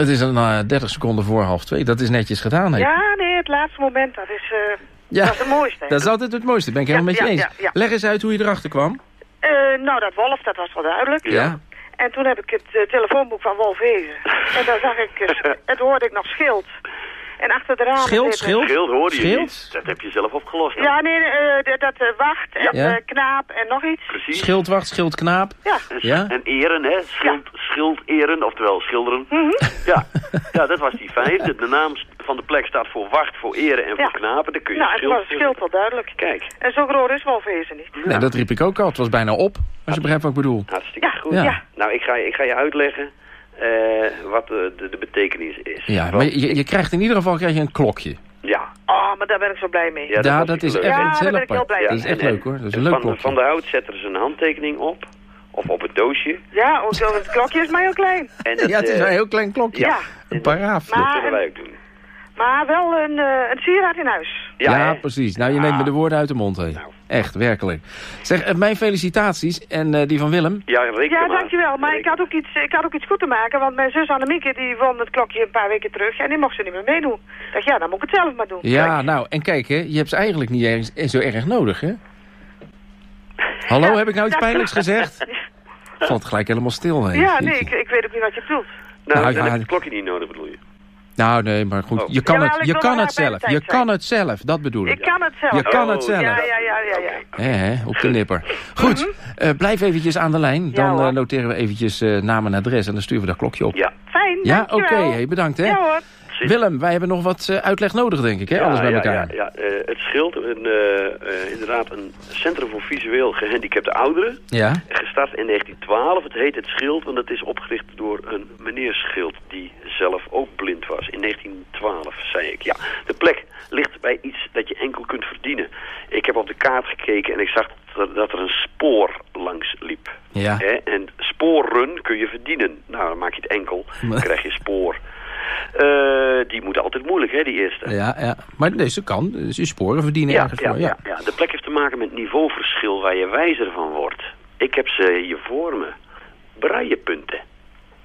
Het is een eh, 30 seconden voor half twee. Dat is netjes gedaan. Ja, nee, het laatste moment, dat is, eh, Ja, dat is het mooiste. Dat is altijd het mooiste. Ben ik helemaal Ja, met je ja, eens. ja. Leg eens uit hoe je erachter kwam. Eh, nou, dat Wolf, dat was wel duidelijk. Ja. En toen heb ik het telefoonboek van Wolf Hezen. en daar zag ik, en toen hoorde ik nog schild. En achter de ramen Schild, zitten- schild? Schild hoorde je Schild? niet. Dat heb je zelf opgelost. dan. Ja, nee, eh, dat eh, wacht en Ja. eh, knaap en nog iets. Precies. Schildwacht, schildknaap. Ja. Ja? En eren, hè? Schild, schilderen, oftewel schilderen. Mhm. ja. ja, dat was die vijf. De, naam van de plek staat voor wacht, voor eren en voor knapen. Dan kun je Nou, en schild... was het schild wel duidelijk. Kijk. En zo groot is Hezen niet. Nee, dat riep ik ook al. Het was bijna op. Als je begrijpt wat ik bedoel. Hartstikke goed. Ja. Nou, ik ga, je- ik ga je uitleggen eh, wat de, de, de betekenis is. Ja, maar je, je krijgt in ieder geval krijg je een klokje. Ja. Oh, maar daar ben ik zo blij mee. Ja, dat is leuk. echt Ja, heel ben ik heel blij Dat is echt En- leuk hoor. Dat is een en leuk van, klokje. van de hout zetten er een handtekening op. Of op het doosje. Ja, het klokje is maar heel klein. En dat, Ja, het is eh, een heel klein klokje. Ja. Een paraafje. Dat Maar- zullen wij ook doen. Maar wel een, eh, een sieraad in huis. Ja, hè? precies. Nou, je neemt me de woorden uit de mond heen. Echt, werkelijk. Zeg, eh, mijn felicitaties en eh, die van Willem. Ja, reken Ja, dankjewel. Maar ik had, ook iets, ik had ook iets goed te maken, want mijn zus Annemieke die won het klokje een paar weken terug en die mocht ze niet meer meedoen. Ik dacht, ja, dan moet ik het zelf maar doen. Ja, nou, en kijk, hè, je hebt ze eigenlijk niet ergens, zo erg nodig, hè? Hallo, heb ik nou iets pijnlijks gezegd? Valt gelijk helemaal stil, hè? Ja, nee, ik, ik weet ook niet wat je bedoelt. Nou, Nou, dan ja, heb je het klokje niet nodig, bedoel je? Nou, nee, maar goed. Oh. Je kan het, je kan het zelf. Je kan het zelf, dat bedoel ik. Ik kan het zelf. Je kan het Oh, zelf. Ja, ja, ja, ja, ja. Hè, op de nipper. Goed, eh, blijf eventjes aan de lijn. Dan eh, noteren we eventjes eh, naam en adres en dan sturen we dat klokje op. Ja. Fijn, Ja, oké. bedankt, hè? Ja hoor. Willem, wij hebben nog wat eh, uitleg nodig, denk ik, hè? Alles bij ja, elkaar. Ja, ja. Eh, het scheelt een, eh, inderdaad een centrum voor visueel gehandicapte ouderen. Ja? Gestart in 1912. Het heet het Schild, want het is opgericht door een meneer Schild die zelf ook blind was. In 1912, zei ik. Ja, de plek ligt bij iets dat je enkel kunt verdienen. Ik heb op de kaart gekeken en ik zag dat er, dat er een spoor langs liep. Ja. Hè? En sporen kun je verdienen. Nou, dan maak je het enkel, dan krijg je spoor. Eh, die moet altijd moeilijk, hè, die eerste. Ja, ja. Maar deze kan. Dus je sporen verdienen Ja, ergens ja, voor. ja. ja, de plek heeft te maken met niveauverschil waar je wijzer van wordt. Ik heb ze hier voor me. Braillepunten.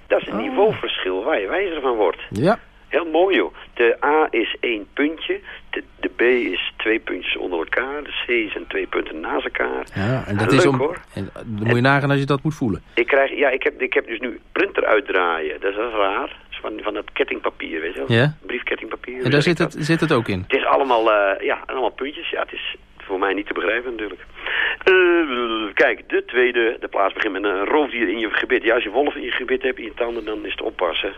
Dat is een niveauverschil waar je wijzer van wordt. Ja. Heel mooi joh. De A is één puntje, de, de B is twee puntjes onder elkaar, de C zijn twee punten naast elkaar. Ja, en dat is om. hoor. En, dan moet je nagaan als je dat moet voelen. Ik krijg, ja, ik heb, ik heb dus nu printer uitdraaien. Dat is raar. Van, van dat kettingpapier, weet je wel? Ja. Briefkettingpapier. En daar zit het, zit het ook in. Het is allemaal, eh, ja, allemaal puntjes. Ja, het is voor mij niet te begrijpen natuurlijk. Eh, kijk, de tweede, de plaats begint met een roofdier in je gebit. Ja, als je wolf in je gebit hebt, in je tanden, dan is het oppassen.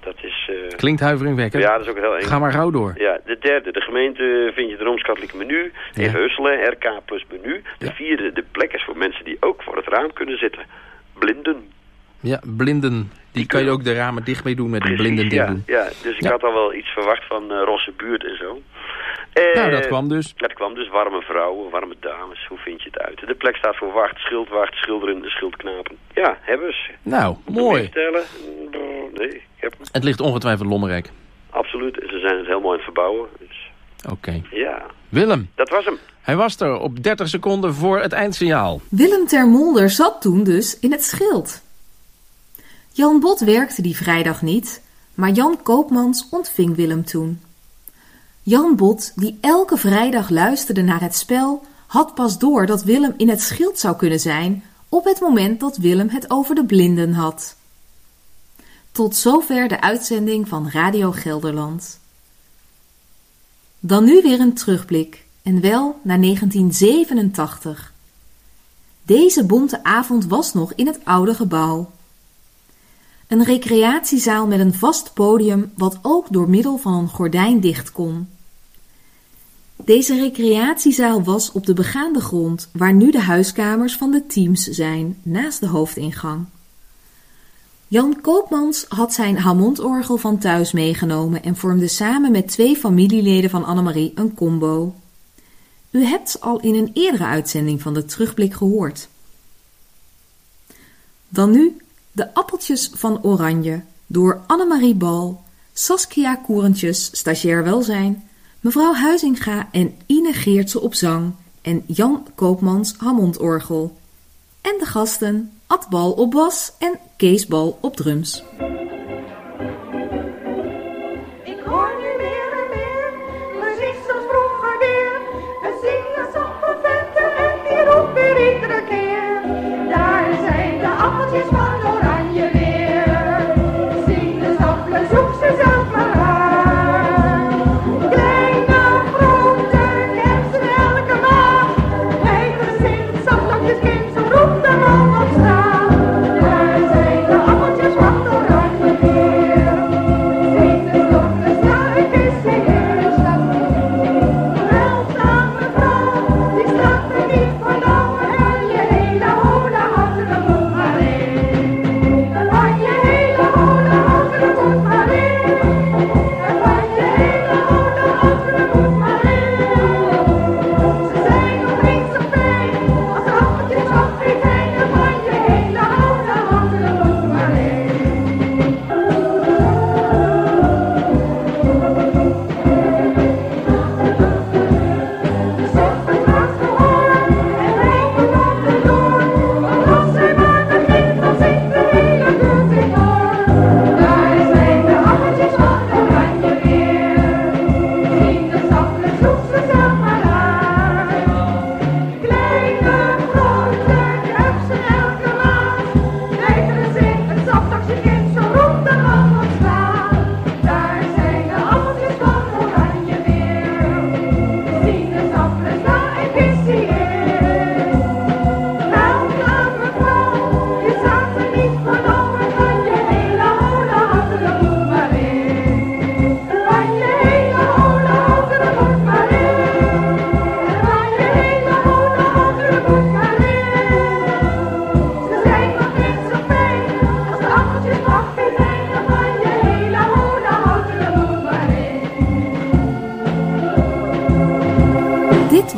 Dat is... eh, Klinkt huiveringwekkend. Ja, dat is ook heel eng. Ga maar gauw door. Ja, de derde, de gemeente vind je het Rooms-Katholieke menu. Even Husselen, RK plus menu. De vierde, de plek is voor mensen die ook voor het raam kunnen zitten. Blinden. Ja, blinden. Die kan je ook de ramen dicht mee doen met een blinden ja, doen. ja, dus ik Ja. had al wel iets verwacht van eh Rosse buurt en zo. Eh, Nou, dat kwam dus. Dat kwam dus. Warme vrouwen, warme dames. Hoe vind je het uit? De plek staat voor wacht, schild, wacht, schilderen, schildknapen. Ja, hebben ze. Nou, mooi. Mm, Nee, ik heb hem. Het ligt ongetwijfeld Lommerrek. Absoluut. Ze zijn het helemaal aan het verbouwen. Dus, Oké. ja, Willem, dat was hem. hij was er op 30 seconden voor het eindsignaal. Willem Termolder zat toen dus in het schild. Jan Bot werkte die vrijdag niet, maar Jan Koopmans ontving Willem toen. Jan Bot, die elke vrijdag luisterde naar het spel, had pas door dat Willem in het schild zou kunnen zijn op het moment dat Willem het over de blinden had. Tot zover de uitzending van Radio Gelderland. Dan nu weer een terugblik, en wel naar 1987. Deze bonte avond was nog in het oude gebouw. Een recreatiezaal met een vast podium wat ook door middel van een gordijn dicht kon. Deze recreatiezaal was op de begaande grond waar nu de huiskamers van de teams zijn, naast de hoofdingang. Jan Koopmans had zijn Hammondorgel van thuis meegenomen en vormde samen met twee familieleden van Annemarie een combo. U hebt al in een eerdere uitzending van de Terugblik gehoord. Dan nu de appeltjes van Oranje door Annemarie Bal, Saskia Koerentjes, stagiair welzijn, mevrouw Huizinga en Ine Geertse op zang en Jan Koopmans Hammondorgel. En de gasten Ad Bal op bas en Kees Bal op drums. Ik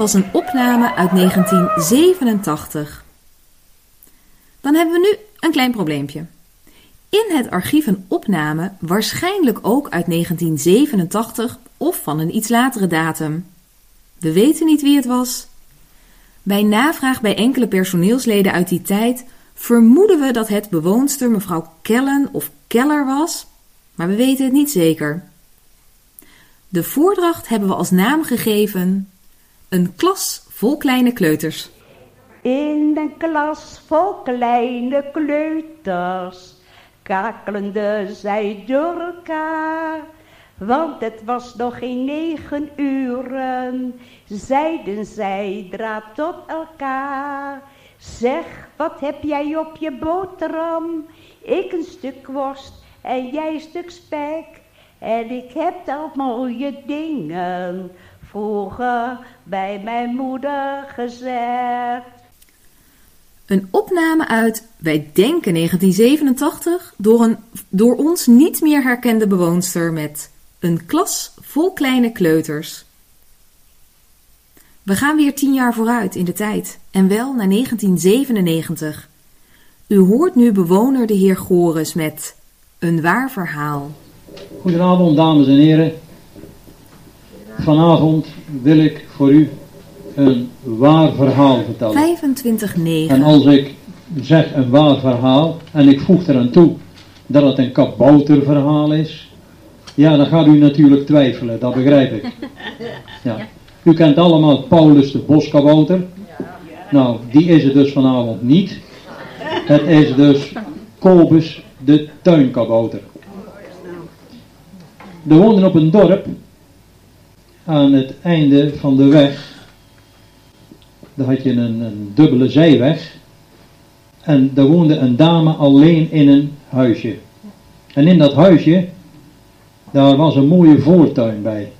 was een opname uit 1987. Dan hebben we nu een klein probleempje. In het archief een opname, waarschijnlijk ook uit 1987 of van een iets latere datum. We weten niet wie het was. Bij navraag bij enkele personeelsleden uit die tijd vermoeden we dat het bewoonster mevrouw Kellen of Keller was, maar we weten het niet zeker. De voordracht hebben we als naam gegeven een klas vol kleine kleuters. In een klas vol kleine kleuters kakelende zij door elkaar. Want het was nog geen negen uren, zeiden zij draad tot elkaar. Zeg, wat heb jij op je boterham? Ik een stuk worst en jij een stuk spek. En ik heb al mooie dingen vroeger bij mijn moeder gezegd. Een opname uit, wij denken 1987, door een door ons niet meer herkende bewoonster met een klas vol kleine kleuters. We gaan weer tien jaar vooruit in de tijd en wel naar 1997. U hoort nu bewoner de heer Goris met een waar verhaal. Goedenavond, dames en heren. Vanavond wil ik voor u een waar verhaal vertellen. 25-9. En als ik zeg een waar verhaal en ik voeg eraan toe dat het een kabouterverhaal is, ja, dan gaat u natuurlijk twijfelen, dat begrijp ik. Ja. U kent allemaal Paulus de boskabouter. Nou, die is het dus vanavond niet. Het is dus Kobus de tuinkabouter. Er woonden op een dorp aan het einde van de weg. Daar had je een, een dubbele zijweg. En daar woonde een dame alleen in een huisje. En in dat huisje, daar was een mooie voortuin bij.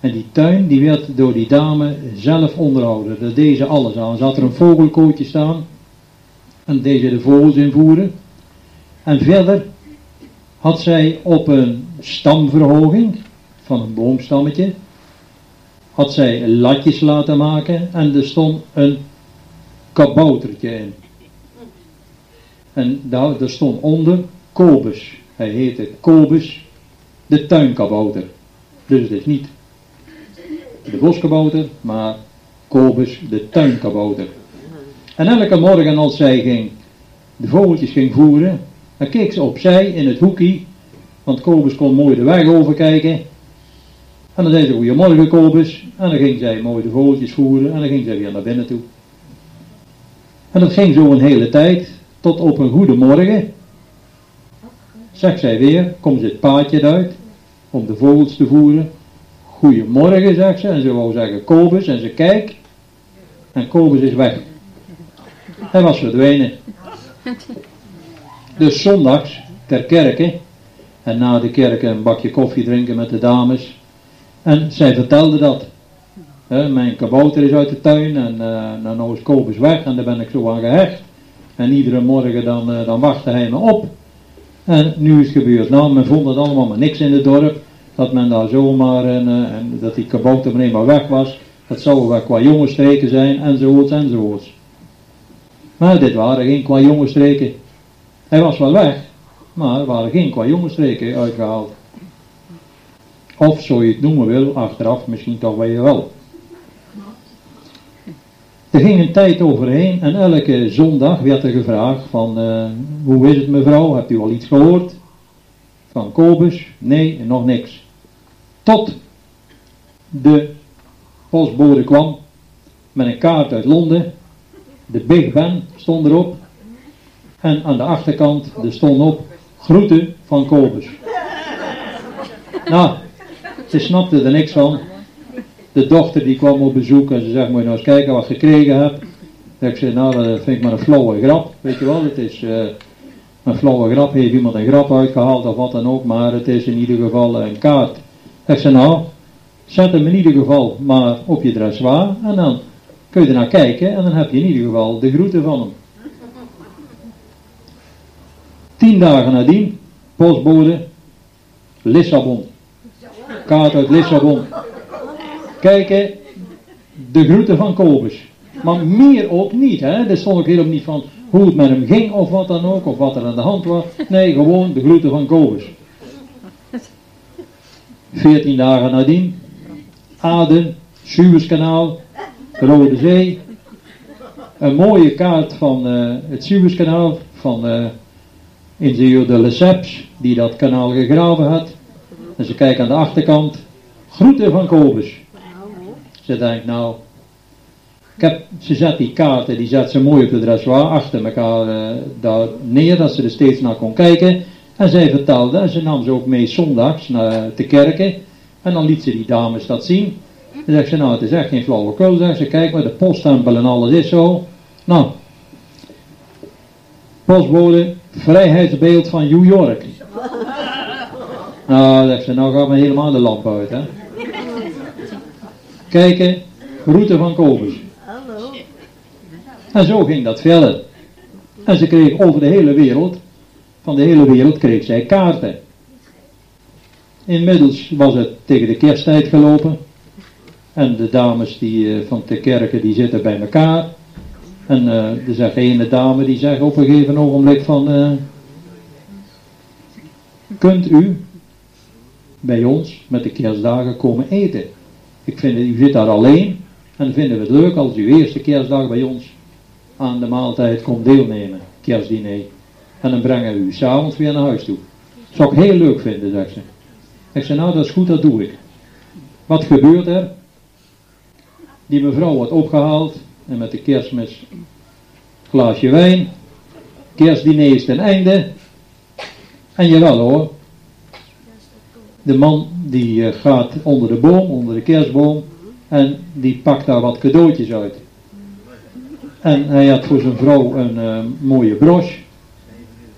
En die tuin die werd door die dame zelf onderhouden. Daar deed ze alles aan. Ze had er een vogelkootje staan. En deed ze de vogels invoeren. En verder had zij op een stamverhoging van een boomstammetje. Had zij latjes laten maken. En er stond een kaboutertje in. En daar, stond onder Kobus. Hij heette Kobus de tuinkabouter. Dus het is niet de boskabouter, maar Kobus de tuinkabouter. En elke morgen als zij ging, de vogeltjes ging voeren, dan keek ze opzij in het hoekje, want Kobus kon mooi de weg overkijken. En dan zei ze, goeiemorgen Kobus. En dan ging zij mooi de vogeltjes voeren en dan ging zij weer naar binnen toe. En dat ging zo een hele tijd, tot op een goede morgen. Zegt zij weer, komt het paadje uit om de vogels te voeren. Goedemorgen, zegt ze. En ze wou zeggen Kobus. En ze kijkt. En Kobus is weg. Hij was verdwenen. Dus zondags ter kerke. En na de kerk een bakje koffie drinken met de dames. En zij vertelde dat. Mijn kabouter is uit de tuin. En uh, nou is Kobus weg. En daar ben ik zo aan gehecht. En iedere morgen dan, uh, dan wachtte hij me op. En nu is het gebeurd. Nou, men vond het allemaal maar niks in het dorp dat men daar zomaar en, uh, en dat die kabouter meneer maar weg was. Dat zou wel qua jonge streken zijn, enzovoorts, enzovoorts. Maar dit waren geen qua jonge streken. Hij was wel weg, maar er waren geen qua jonge streken uitgehaald. Of, zo je het noemen wil, achteraf misschien toch wel je wel. Er ging een tijd overheen en elke zondag werd er gevraagd van, uh, hoe is het mevrouw, hebt u al iets gehoord? Van Kobus? Nee, nog niks. Tot de postbode kwam met een kaart uit Londen. De Big Ben stond erop. En aan de achterkant er stond op groeten van Kobus. Nou, ze snapte er niks van. De dochter die kwam op bezoek en ze zegt, moet je nou eens kijken wat ik gekregen heb. Ik zei, nou dat vind ik maar een flauwe grap. Weet je wel, het is uh, een flauwe grap. Heeft iemand een grap uitgehaald of wat dan ook. Maar het is in ieder geval een kaart. Ik zei, nou, zet hem in ieder geval maar op je dressoir. En dan kun je er naar kijken. En dan heb je in ieder geval de groeten van hem. Tien dagen nadien, postbode, Lissabon. Kaart uit Lissabon. Kijken, de groeten van Kobus. Maar meer ook niet, hè. Er stond ook helemaal niet van hoe het met hem ging of wat dan ook, of wat er aan de hand was. Nee, gewoon de groeten van Kobus. Veertien dagen nadien, Aden, Suezkanaal, Rode Zee. Een mooie kaart van uh, het Suezkanaal, van uh, ingenieur de Lesseps, die dat kanaal gegraven had. En ze kijken aan de achterkant, groeten van Kobus. Ze denkt nou, ik heb, ze zet die kaarten, die zet ze mooi op de dressoir achter elkaar uh, daar neer, dat ze er steeds naar kon kijken. En zij vertelde, en ze nam ze ook mee zondags naar de kerken. En dan liet ze die dames dat zien. Dan zegt ze, nou het is echt geen flauwekul, zegt ze, kijk maar, de poststempel en alles is zo. Nou, postbode, vrijheidsbeeld van New York. Nou, zegt ze, nou gaat me helemaal de lamp uit, hè. Kijken, route van Kobus. Hallo. En zo ging dat verder. En ze kreeg over de hele wereld, van de hele wereld kreeg zij kaarten. Inmiddels was het tegen de kersttijd gelopen. En de dames die, eh, van de kerken die zitten bij elkaar. En eh, er zegt ene dame die zegt op een gegeven ogenblik van... eh, kunt u bij ons met de kerstdagen komen eten? Ik vind, u zit daar alleen. En vinden we het leuk als u eerste kerstdag bij ons aan de maaltijd komt deelnemen. Kerstdiner. En dan brengen we u s'avonds weer naar huis toe. Zou ik heel leuk vinden, zegt ze. Ik zei, nou dat is goed, dat doe ik. Wat gebeurt er? Die mevrouw wordt opgehaald en met de kerstmis glaasje wijn. Kerstdiner is ten einde. En jawel hoor. De man die eh, gaat onder de boom, onder de kerstboom. En die pakt daar wat cadeautjes uit. En hij had voor zijn vrouw een eh, mooie broche.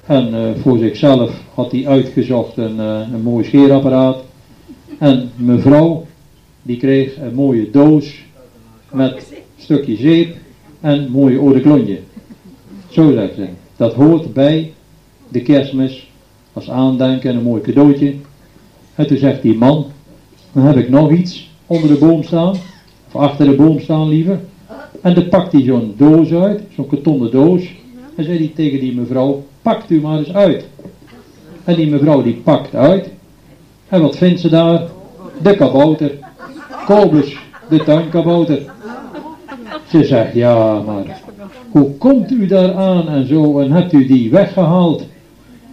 En eh, voor zichzelf had hij uitgezocht een, een mooi scheerapparaat. En mevrouw, die kreeg een mooie doos met een stukje zeep en een mooie cologne. Zo zegt ze. Dat hoort bij de kerstmis als aandenken en een mooi cadeautje. En toen zegt die man, dan heb ik nog iets onder de boom staan. Of achter de boom staan liever. En dan pakt hij zo'n doos uit, zo'n kartonnen doos. En zei hij tegen die mevrouw, pakt u maar eens uit. En die mevrouw die pakt uit. En wat vindt ze daar? De kabouter. Kobus, de tuinkabouter. Ze zegt, ja maar, hoe komt u daar aan en zo en hebt u die weggehaald?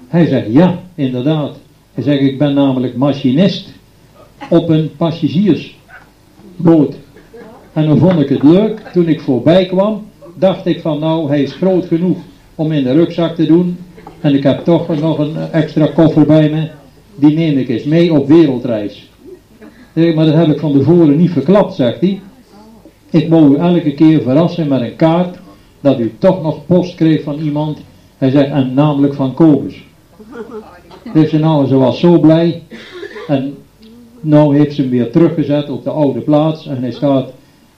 Hij zegt, ja, inderdaad. Hij zegt, ik ben namelijk machinist op een passagiersboot. En dan vond ik het leuk, toen ik voorbij kwam, dacht ik van nou, hij is groot genoeg om in de rugzak te doen. En ik heb toch nog een extra koffer bij me, die neem ik eens mee op wereldreis. Maar dat heb ik van tevoren niet verklapt, zegt hij. Ik wou u elke keer verrassen met een kaart, dat u toch nog post kreeg van iemand. Hij zegt, en namelijk van Kobus. Dus was zo blij. En nou heeft ze hem weer teruggezet op de oude plaats. En hij staat,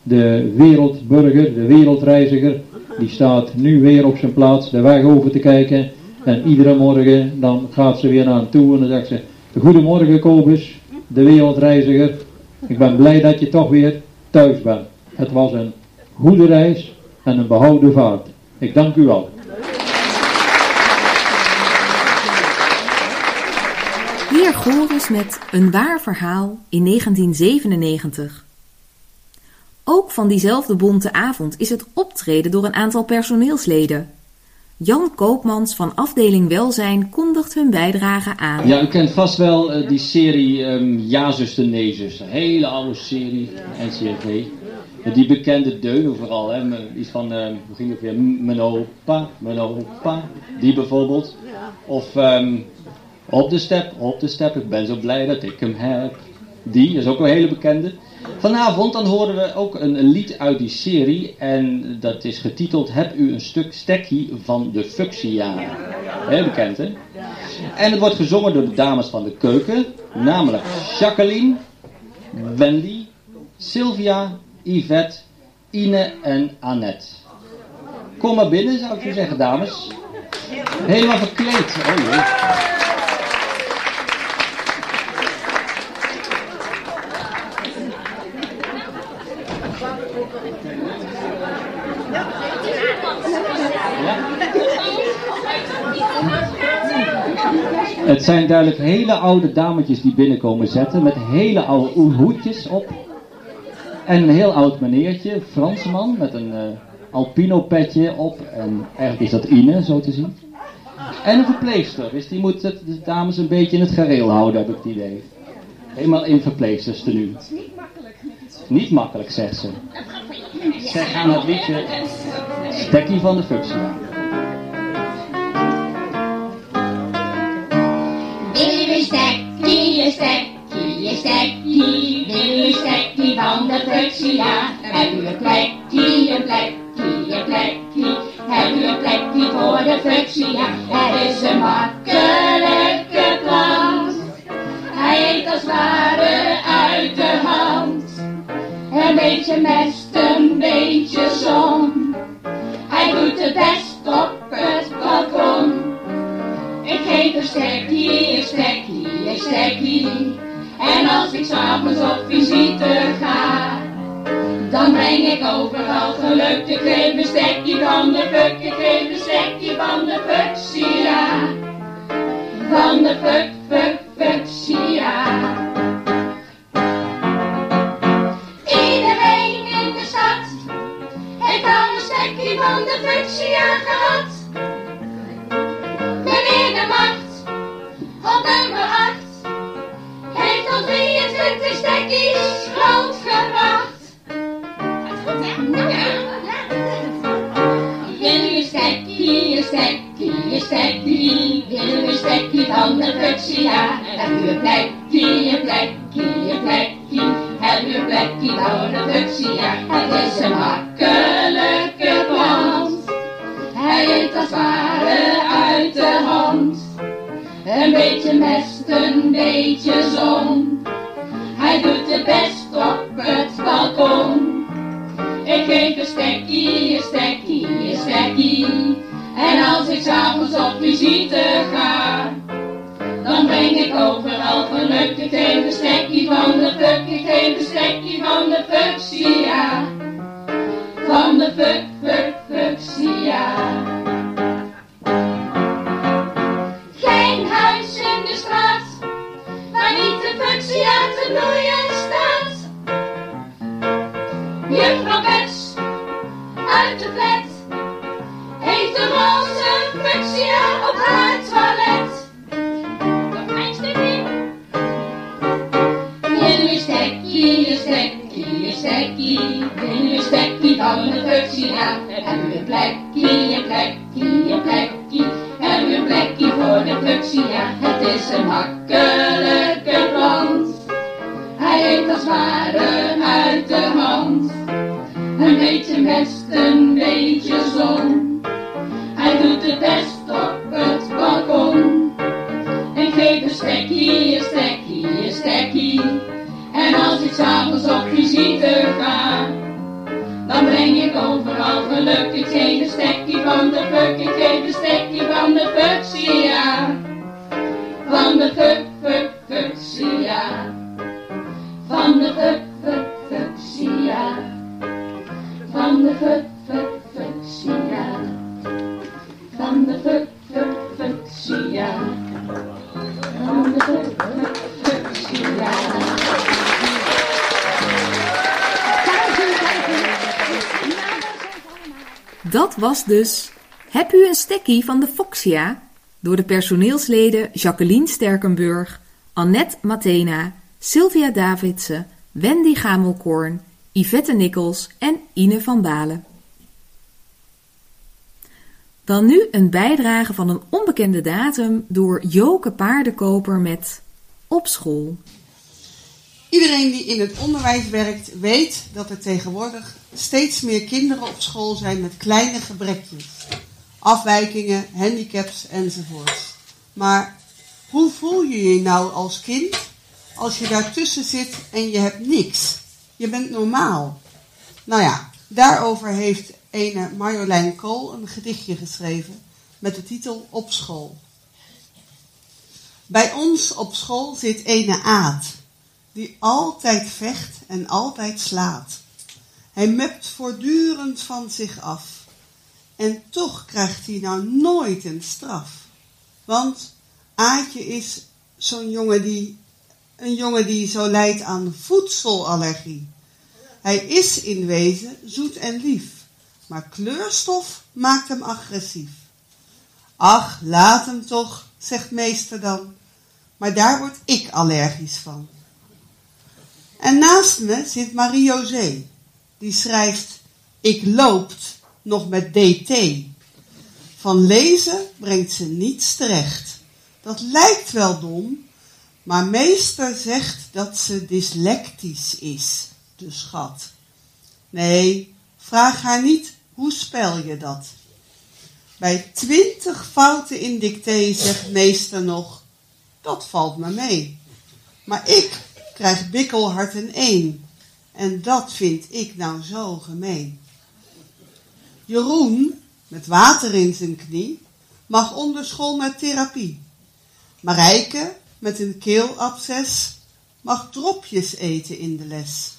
de wereldburger, de wereldreiziger, die staat nu weer op zijn plaats de weg over te kijken. En iedere morgen dan gaat ze weer naar hem toe en dan zegt ze, Goedemorgen Kobus, de wereldreiziger. Ik ben blij dat je toch weer thuis bent. Het was een goede reis en een behouden vaart. Ik dank u wel. Met Een waar verhaal in 1997. Ook van diezelfde bonte avond is het optreden door een aantal personeelsleden. Jan Koopmans van afdeling Welzijn kondigt hun bijdrage aan. Ja, u kent vast wel eh, die serie ehm Ja zuster, nee zuster. Hele oude serie, NCRV. Eh, die bekende deunen vooral, hè. Iets van, eh, hoe ging het weer? Mijn opa. Die bijvoorbeeld. Of ehm, Op de step, op de step, ik ben zo blij dat ik hem heb. Die is ook een hele bekende. Vanavond dan horen we ook een, lied uit die serie en dat is getiteld Heb u een stuk stekkie van de Fuchsia. Heel bekend hè? En het wordt gezongen door de dames van de keuken, namelijk Jacqueline, Wendy, Sylvia, Yvette, Ine en Annette. Kom maar binnen zou ik zo zeggen dames. Helemaal verkleed. Oh jee. Het zijn duidelijk hele oude dametjes die binnenkomen zetten met hele oude hoedjes op. En een heel oud meneertje, Fransman, met een eh, alpino petje op. En eigenlijk is dat Ine, zo te zien. En een verpleegster, dus die moet het, de dames een beetje in het gareel houden, heb ik het idee. Helemaal in verpleegsters tenue. Niet makkelijk, zegt ze. Zij gaan het liedje Stekkie van de Fuchsia. Je stekkie, je stekkie, je stekkie, stekkie van de fuchsia? Heb u een plekje, een plekje, een plekje, heb u een voor de fuchsia? Het is een makkelijke plant, hij eet als ware uit de hand. Een beetje mest, een beetje zon, hij doet het best op het balkon. Geef een stekkie, een stekkie, stekkie. En als ik s'avonds op visite ga, Dan breng ik overal geluk, ik geef een stekje van de fuk, ik geef een stekje van de fuchsia. Van de fuk, fuk, fuchsia. Iedereen in de stad heeft al een stekje van de fuchsia gehad. Op nummer 8, heeft al 23 stekjes grootgebracht. Wil je stekkie, een stekkie, een stekkie, wil je stekkie van de fuchsia? Heb je een plekje, een plekje, een plekje, heb je plekje van de fuchsia? Het is een makkelijke plant, hij eet als ware uit de hand. Een beetje mest, een beetje zon, hij doet het best op het balkon. Ik geef een stekkie, een stekkie, een stekkie. En als ik s'avonds op visite ga, dan breng ik overal geluk. Ik geef een stekkie van de fuk, ik geef een stekkie van de fuchsia. Van de fuk, fuk, fuchsia. Bloeien staat. Juffrouw Bets uit de flat heeft een roze fuchsia op haar toilet. Nog mijn stukje. Wil je stekkie, een stekkie, een stekkie, wil je stekkie van de fuchsia? Een plekje, een plekje, een plekje, hebben we een plekje voor de fuchsia? Het is een makkelijke plant. Hij eet als ware uit de hand. Een beetje mest, een beetje zon. Hij doet het best op het balkon. Ik geef een stekkie, een stekkie, een stekkie. En als ik s'avonds op visite ga, dan breng ik overal geluk. Ik geef een stekkie van de fuk, ik geef een stekkie van de fuchsia. Van de fuk, fuk, fuchsia. Van de fuchsia. Van de fuchsia. Van de fuchsia. Van de fuchsia. Dat was dus Heb u een stekkie van de Foxia? Door de personeelsleden Jacqueline Sterkenburg, Annette Mathena, Sylvia Davidsen, Wendy Gamelkorn, Yvette Nikkels en Ine van Balen. Dan nu een bijdrage van een onbekende datum door Joke Paardenkoper met Op school. Iedereen die in het onderwijs werkt weet dat er tegenwoordig steeds meer kinderen op school zijn met kleine gebrekjes, afwijkingen, handicaps enzovoort. Maar hoe voel je je nou als kind als je daartussen zit en je hebt niks? Je bent normaal. Nou ja, daarover heeft ene Marjolein Kool een gedichtje geschreven met de titel Op school. Bij ons op school zit ene Aad, die altijd vecht en altijd slaat. Hij mept voortdurend van zich af. En toch krijgt hij nou nooit een straf. Want Aadje is zo'n jongen die, een jongen die zo lijdt aan voedselallergie. Hij is in wezen zoet en lief, maar kleurstof maakt hem agressief. Ach, laat hem toch, zegt meester dan, maar daar word ik allergisch van. En naast me zit Marie-José, die schrijft, ik loopt nog met DT. Van lezen brengt ze niets terecht. Dat lijkt wel dom, maar meester zegt dat ze dyslectisch is, de schat. Nee, vraag haar niet, hoe spel je dat? Bij twintig fouten in dicté zegt meester nog, dat valt me mee. Maar ik krijg bikkelhart een één. En dat vind ik nou zo gemeen. Jeroen, met water in zijn knie, mag onder school met therapie. Marijke, met een keelabsces, mag dropjes eten in de les.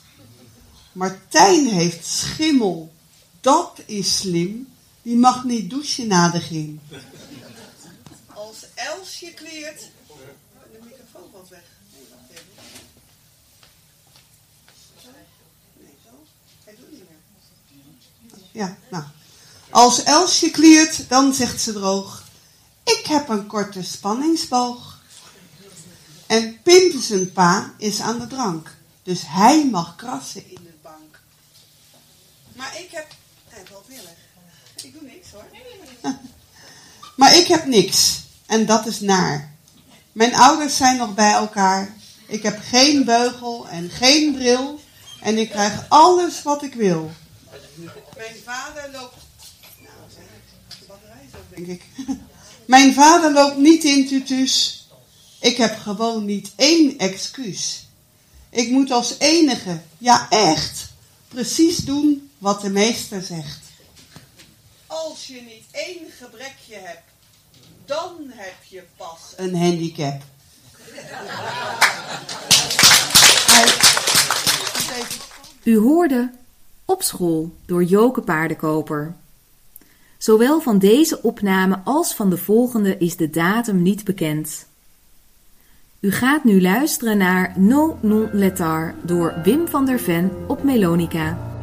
Martijn heeft schimmel. Dat is slim. Die mag niet douchen na de gym. Als Elsje kleert... De microfoon valt weg. Ja, nou. Als Elsje kliert, dan zegt ze droog... Ik heb een korte spanningsboog. En Pim zijn pa is aan de drank. Dus hij mag krassen in de bank. Maar ik heb... Hij valt weer weg. Ik doe niks hoor. Maar ik heb niks. En dat is naar. Mijn ouders zijn nog bij elkaar. Ik heb geen beugel en geen bril. En ik krijg alles wat ik wil. Mijn vader loopt... Nou, de batterij op, denk ik. Mijn vader loopt niet in tutus. Ik heb gewoon niet één excuus. Ik moet als enige, ja echt, precies doen wat de meester zegt. Als je niet één gebrekje hebt, dan heb je pas een handicap. U hoorde Op school door Joke Paardenkoper. Zowel van deze opname als van de volgende is de datum niet bekend. U gaat nu luisteren naar No Non Letar door Wim van der Ven op Melonica.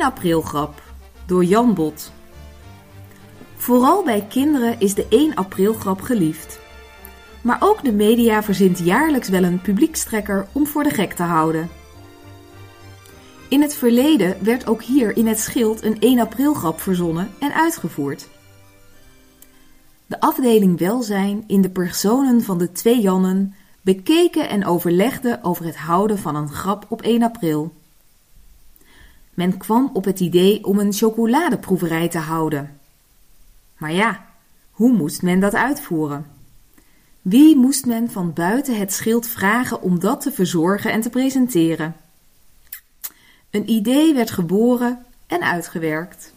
1 april grap door Jan Bot. Vooral bij kinderen is de 1 april grap geliefd. Maar ook de media verzint jaarlijks wel een publiekstrekker om voor de gek te houden. In het verleden werd ook hier in het schild een 1 april grap verzonnen en uitgevoerd. De afdeling welzijn in de personen van de twee Jannen bekeken en overlegde over het houden van een grap op 1 april. Men kwam op het idee om een chocoladeproeverij te houden. Maar ja, hoe moest men dat uitvoeren? Wie moest men van buiten het schild vragen om dat te verzorgen en te presenteren? Een idee werd geboren en uitgewerkt.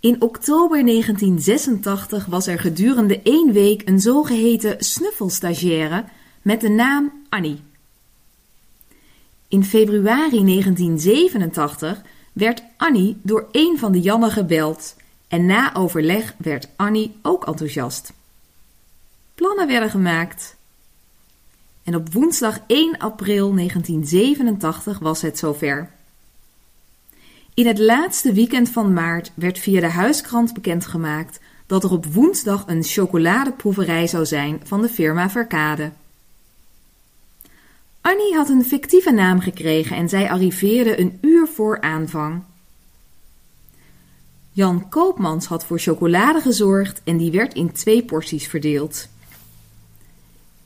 In oktober 1986 was er gedurende één week een zogeheten snuffelstagiaire met de naam Annie. In februari 1987 werd Annie door een van de Jannen gebeld en na overleg werd Annie ook enthousiast. Plannen werden gemaakt. En op woensdag 1 april 1987 was het zover. In het laatste weekend van maart werd via de huiskrant bekendgemaakt dat er op woensdag een chocoladeproeverij zou zijn van de firma Verkade. Annie had een fictieve naam gekregen en zij arriveerde een uur voor aanvang. Jan Koopmans had voor chocolade gezorgd en die werd in twee porties verdeeld.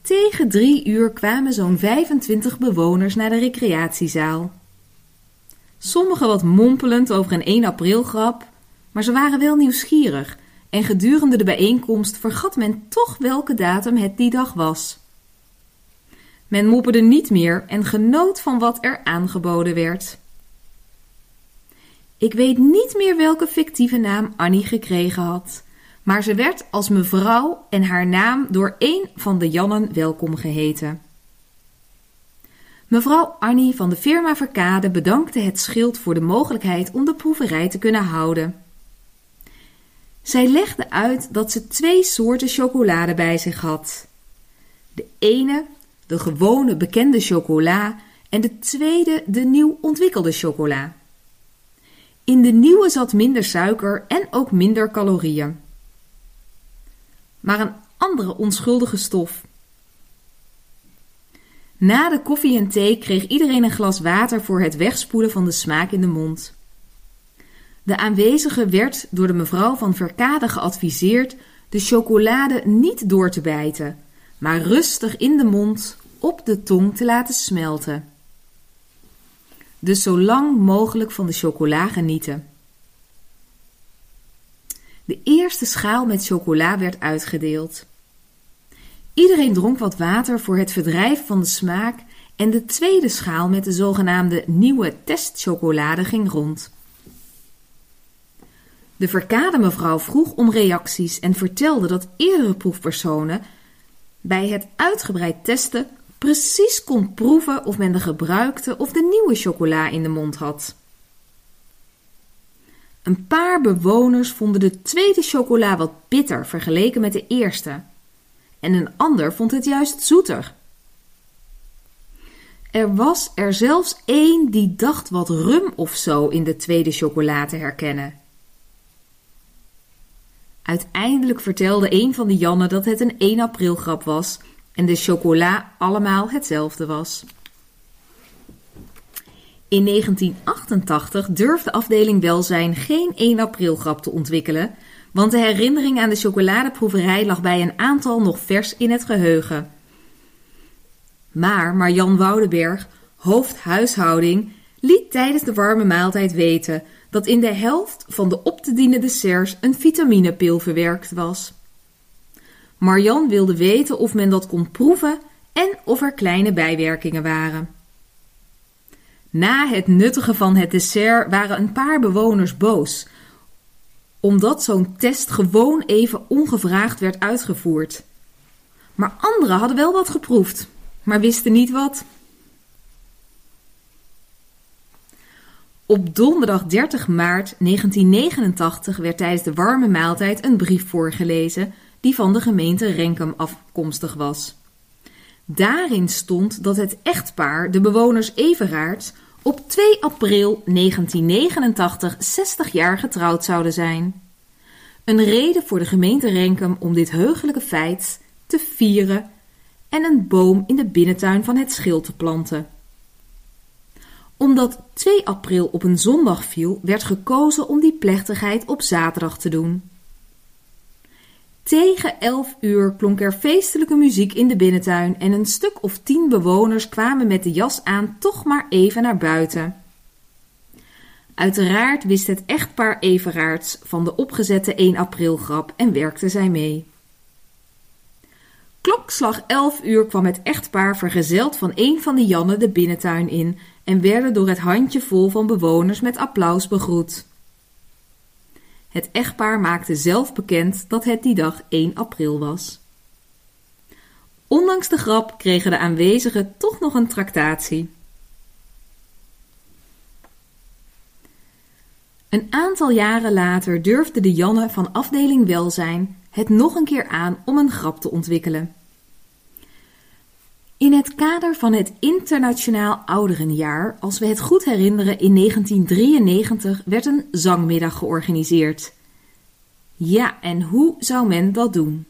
Tegen drie uur kwamen zo'n 25 bewoners naar de recreatiezaal. Sommigen wat mompelend over een 1 april grap, maar ze waren wel nieuwsgierig en gedurende de bijeenkomst vergat men toch welke datum het die dag was. Men mopperde niet meer en genoot van wat er aangeboden werd. Ik weet niet meer welke fictieve naam Annie gekregen had, maar ze werd als mevrouw en haar naam door één van de Jannen welkom geheten. Mevrouw Annie van de firma Verkade bedankte het schild voor de mogelijkheid om de proeverij te kunnen houden. Zij legde uit dat ze twee soorten chocolade bij zich had. De ene, de gewone bekende chocola, en de tweede, de nieuw ontwikkelde chocola. In de nieuwe zat minder suiker en ook minder calorieën. Maar een andere onschuldige stof. Na de koffie en thee kreeg iedereen een glas water voor het wegspoelen van de smaak in de mond. De aanwezige werd door de mevrouw van Verkade geadviseerd de chocolade niet door te bijten, maar rustig in de mond op de tong te laten smelten. Dus zo lang mogelijk van de chocola genieten. De eerste schaal met chocola werd uitgedeeld. Iedereen dronk wat water voor het verdrijf van de smaak en de tweede schaal met de zogenaamde nieuwe testchocolade ging rond. De verkade mevrouw vroeg om reacties en vertelde dat eerdere proefpersonen bij het uitgebreid testen precies kon proeven of men de gebruikte of de nieuwe chocola in de mond had. Een paar bewoners vonden de tweede chocola wat bitter vergeleken met de eerste. En een ander vond het juist zoeter. Er was er zelfs één die dacht wat rum of zo in de tweede chocola te herkennen. Uiteindelijk vertelde een van de Jannen dat het een 1 april grap was en de chocola allemaal hetzelfde was. In 1988 durfde afdeling welzijn geen 1 april grap te ontwikkelen, want de herinnering aan de chocoladeproeverij lag bij een aantal nog vers in het geheugen. Maar Marjan Woudenberg, hoofd huishouding, liet tijdens de warme maaltijd weten dat in de helft van de op te dienen desserts een vitaminepil verwerkt was. Marjan wilde weten of men dat kon proeven en of er kleine bijwerkingen waren. Na het nuttigen van het dessert waren een paar bewoners boos, omdat zo'n test gewoon even ongevraagd werd uitgevoerd. Maar anderen hadden wel wat geproefd, maar wisten niet wat. Op donderdag 30 maart 1989 werd tijdens de warme maaltijd een brief voorgelezen die van de gemeente Renkum afkomstig was. Daarin stond dat het echtpaar, de bewoners Everaerts, op 2 april 1989 60 jaar getrouwd zouden zijn. Een reden voor de gemeente Renkum om dit heugelijke feit te vieren en een boom in de binnentuin van het schild te planten. Omdat 2 april op een zondag viel, werd gekozen om die plechtigheid op zaterdag te doen. Tegen 11 uur klonk er feestelijke muziek in de binnentuin en een stuk of tien bewoners kwamen met de jas aan toch maar even naar buiten. Uiteraard wist het echtpaar Everaerts van de opgezette 1 april grap en werkte zij mee. Klokslag 11 uur kwam het echtpaar vergezeld van een van de Jannen de binnentuin in en werden door het handjevol van bewoners met applaus begroet. Het echtpaar maakte zelf bekend dat het die dag 1 april was. Ondanks de grap kregen de aanwezigen toch nog een tractatie. Een aantal jaren later durfde de Janne van afdeling welzijn het nog een keer aan om een grap te ontwikkelen. In het kader van het Internationaal Ouderenjaar, als we het goed herinneren, in 1993 werd een zangmiddag georganiseerd. Ja, en hoe zou men dat doen?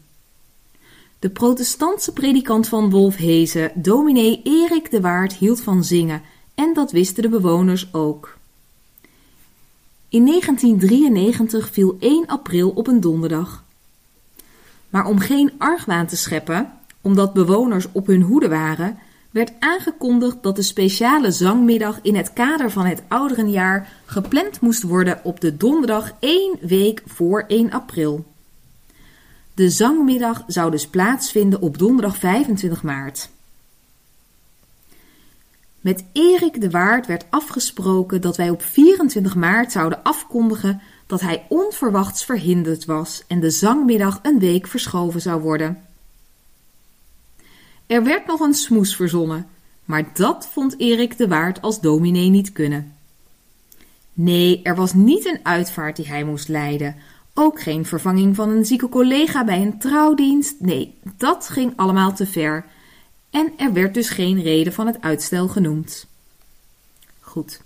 De protestantse predikant van Wolfhezen, dominee Erik de Waard, hield van zingen en dat wisten de bewoners ook. In 1993 viel 1 april op een donderdag. Maar om geen argwaan te scheppen, omdat bewoners op hun hoede waren, werd aangekondigd dat de speciale zangmiddag in het kader van het ouderenjaar gepland moest worden op de donderdag één week voor 1 april. De zangmiddag zou dus plaatsvinden op donderdag 25 maart. Met Erik de Waard werd afgesproken dat wij op 24 maart zouden afkondigen dat hij onverwachts verhinderd was en de zangmiddag een week verschoven zou worden. Er werd nog een smoes verzonnen, maar dat vond Erik de Waard als dominee niet kunnen. Nee, er was niet een uitvaart die hij moest leiden, ook geen vervanging van een zieke collega bij een trouwdienst. Nee, dat ging allemaal te ver. En er werd dus geen reden van het uitstel genoemd. Goed.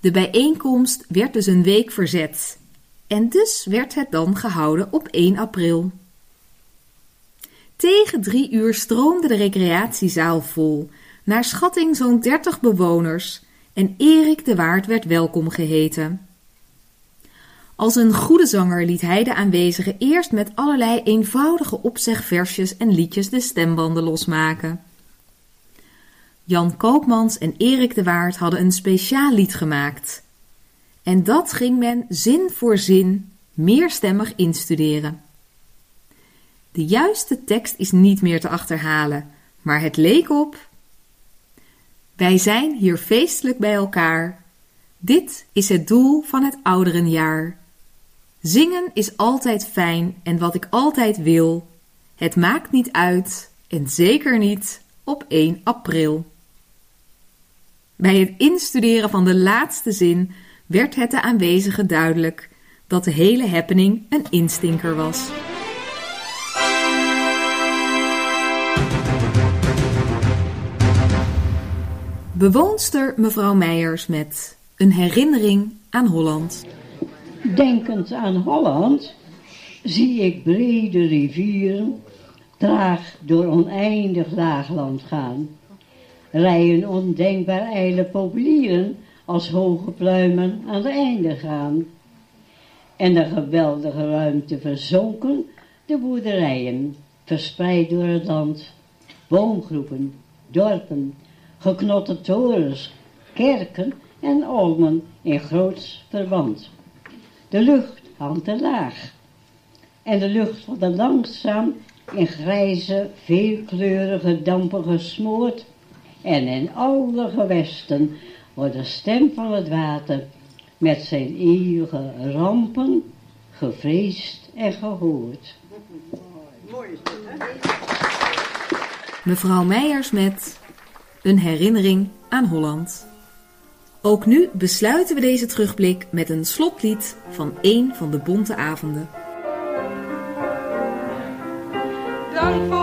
De bijeenkomst werd dus een week verzet. En dus werd het dan gehouden op 1 april. Tegen drie uur stroomde de recreatiezaal vol, naar schatting zo'n dertig bewoners, en Erik de Waard werd welkom geheten. Als een goede zanger liet hij de aanwezigen eerst met allerlei eenvoudige opzegversjes en liedjes de stembanden losmaken. Jan Koopmans en Erik de Waard hadden een speciaal lied gemaakt. En dat ging men zin voor zin meerstemmig instuderen. De juiste tekst is niet meer te achterhalen, maar het leek op. Wij zijn hier feestelijk bij elkaar. Dit is het doel van het ouderenjaar. Zingen is altijd fijn en wat ik altijd wil. Het maakt niet uit en zeker niet op 1 april. Bij het instuderen van de laatste zin werd het de aanwezigen duidelijk dat de hele happening een instinker was. Bewoonster mevrouw Meijers met een herinnering aan Holland. Denkend aan Holland zie ik brede rivieren traag door oneindig laagland gaan. Rijen ondenkbaar ijle populieren als hoge pluimen aan het einde gaan. En de geweldige ruimte verzonken, de boerderijen, verspreid door het land. Woongroepen, dorpen, geknotte torens, kerken en olmen in groots verband. De lucht hangt te laag. En de lucht wordt langzaam in grijze, veelkleurige dampen gesmoord. En in alle gewesten wordt de stem van het water met zijn eeuwige rampen gevreesd en gehoord. Mooi? Mevrouw Meijers met een herinnering aan Holland. Ook nu besluiten we deze terugblik met een slotlied van een van de bonte avonden. Dank voor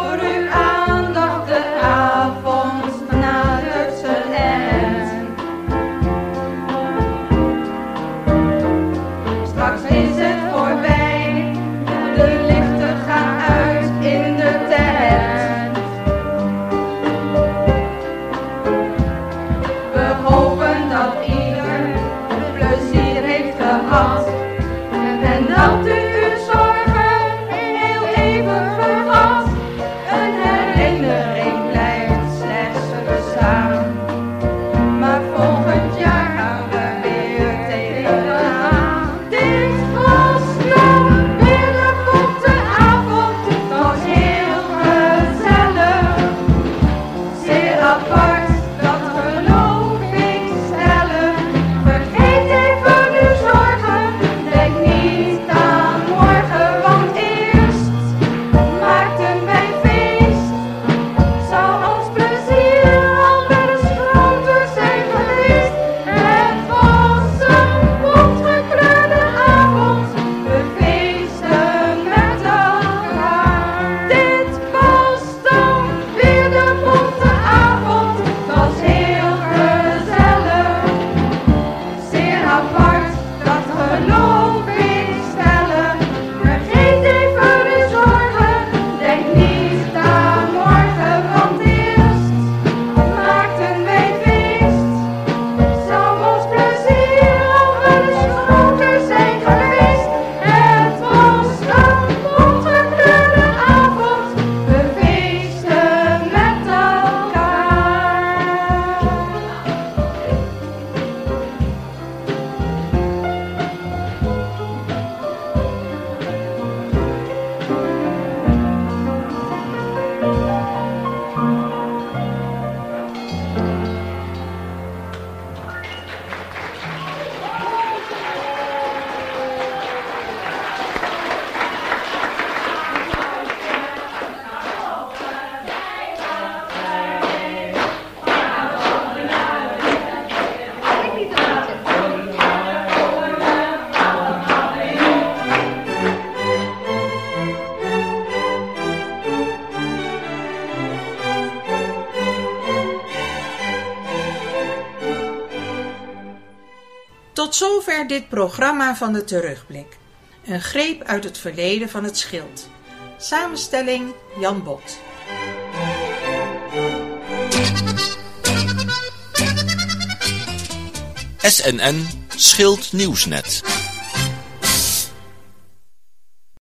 dit programma van de terugblik. Een greep uit het verleden van het schild. Samenstelling Jan Bot. SNN Schild Nieuwsnet.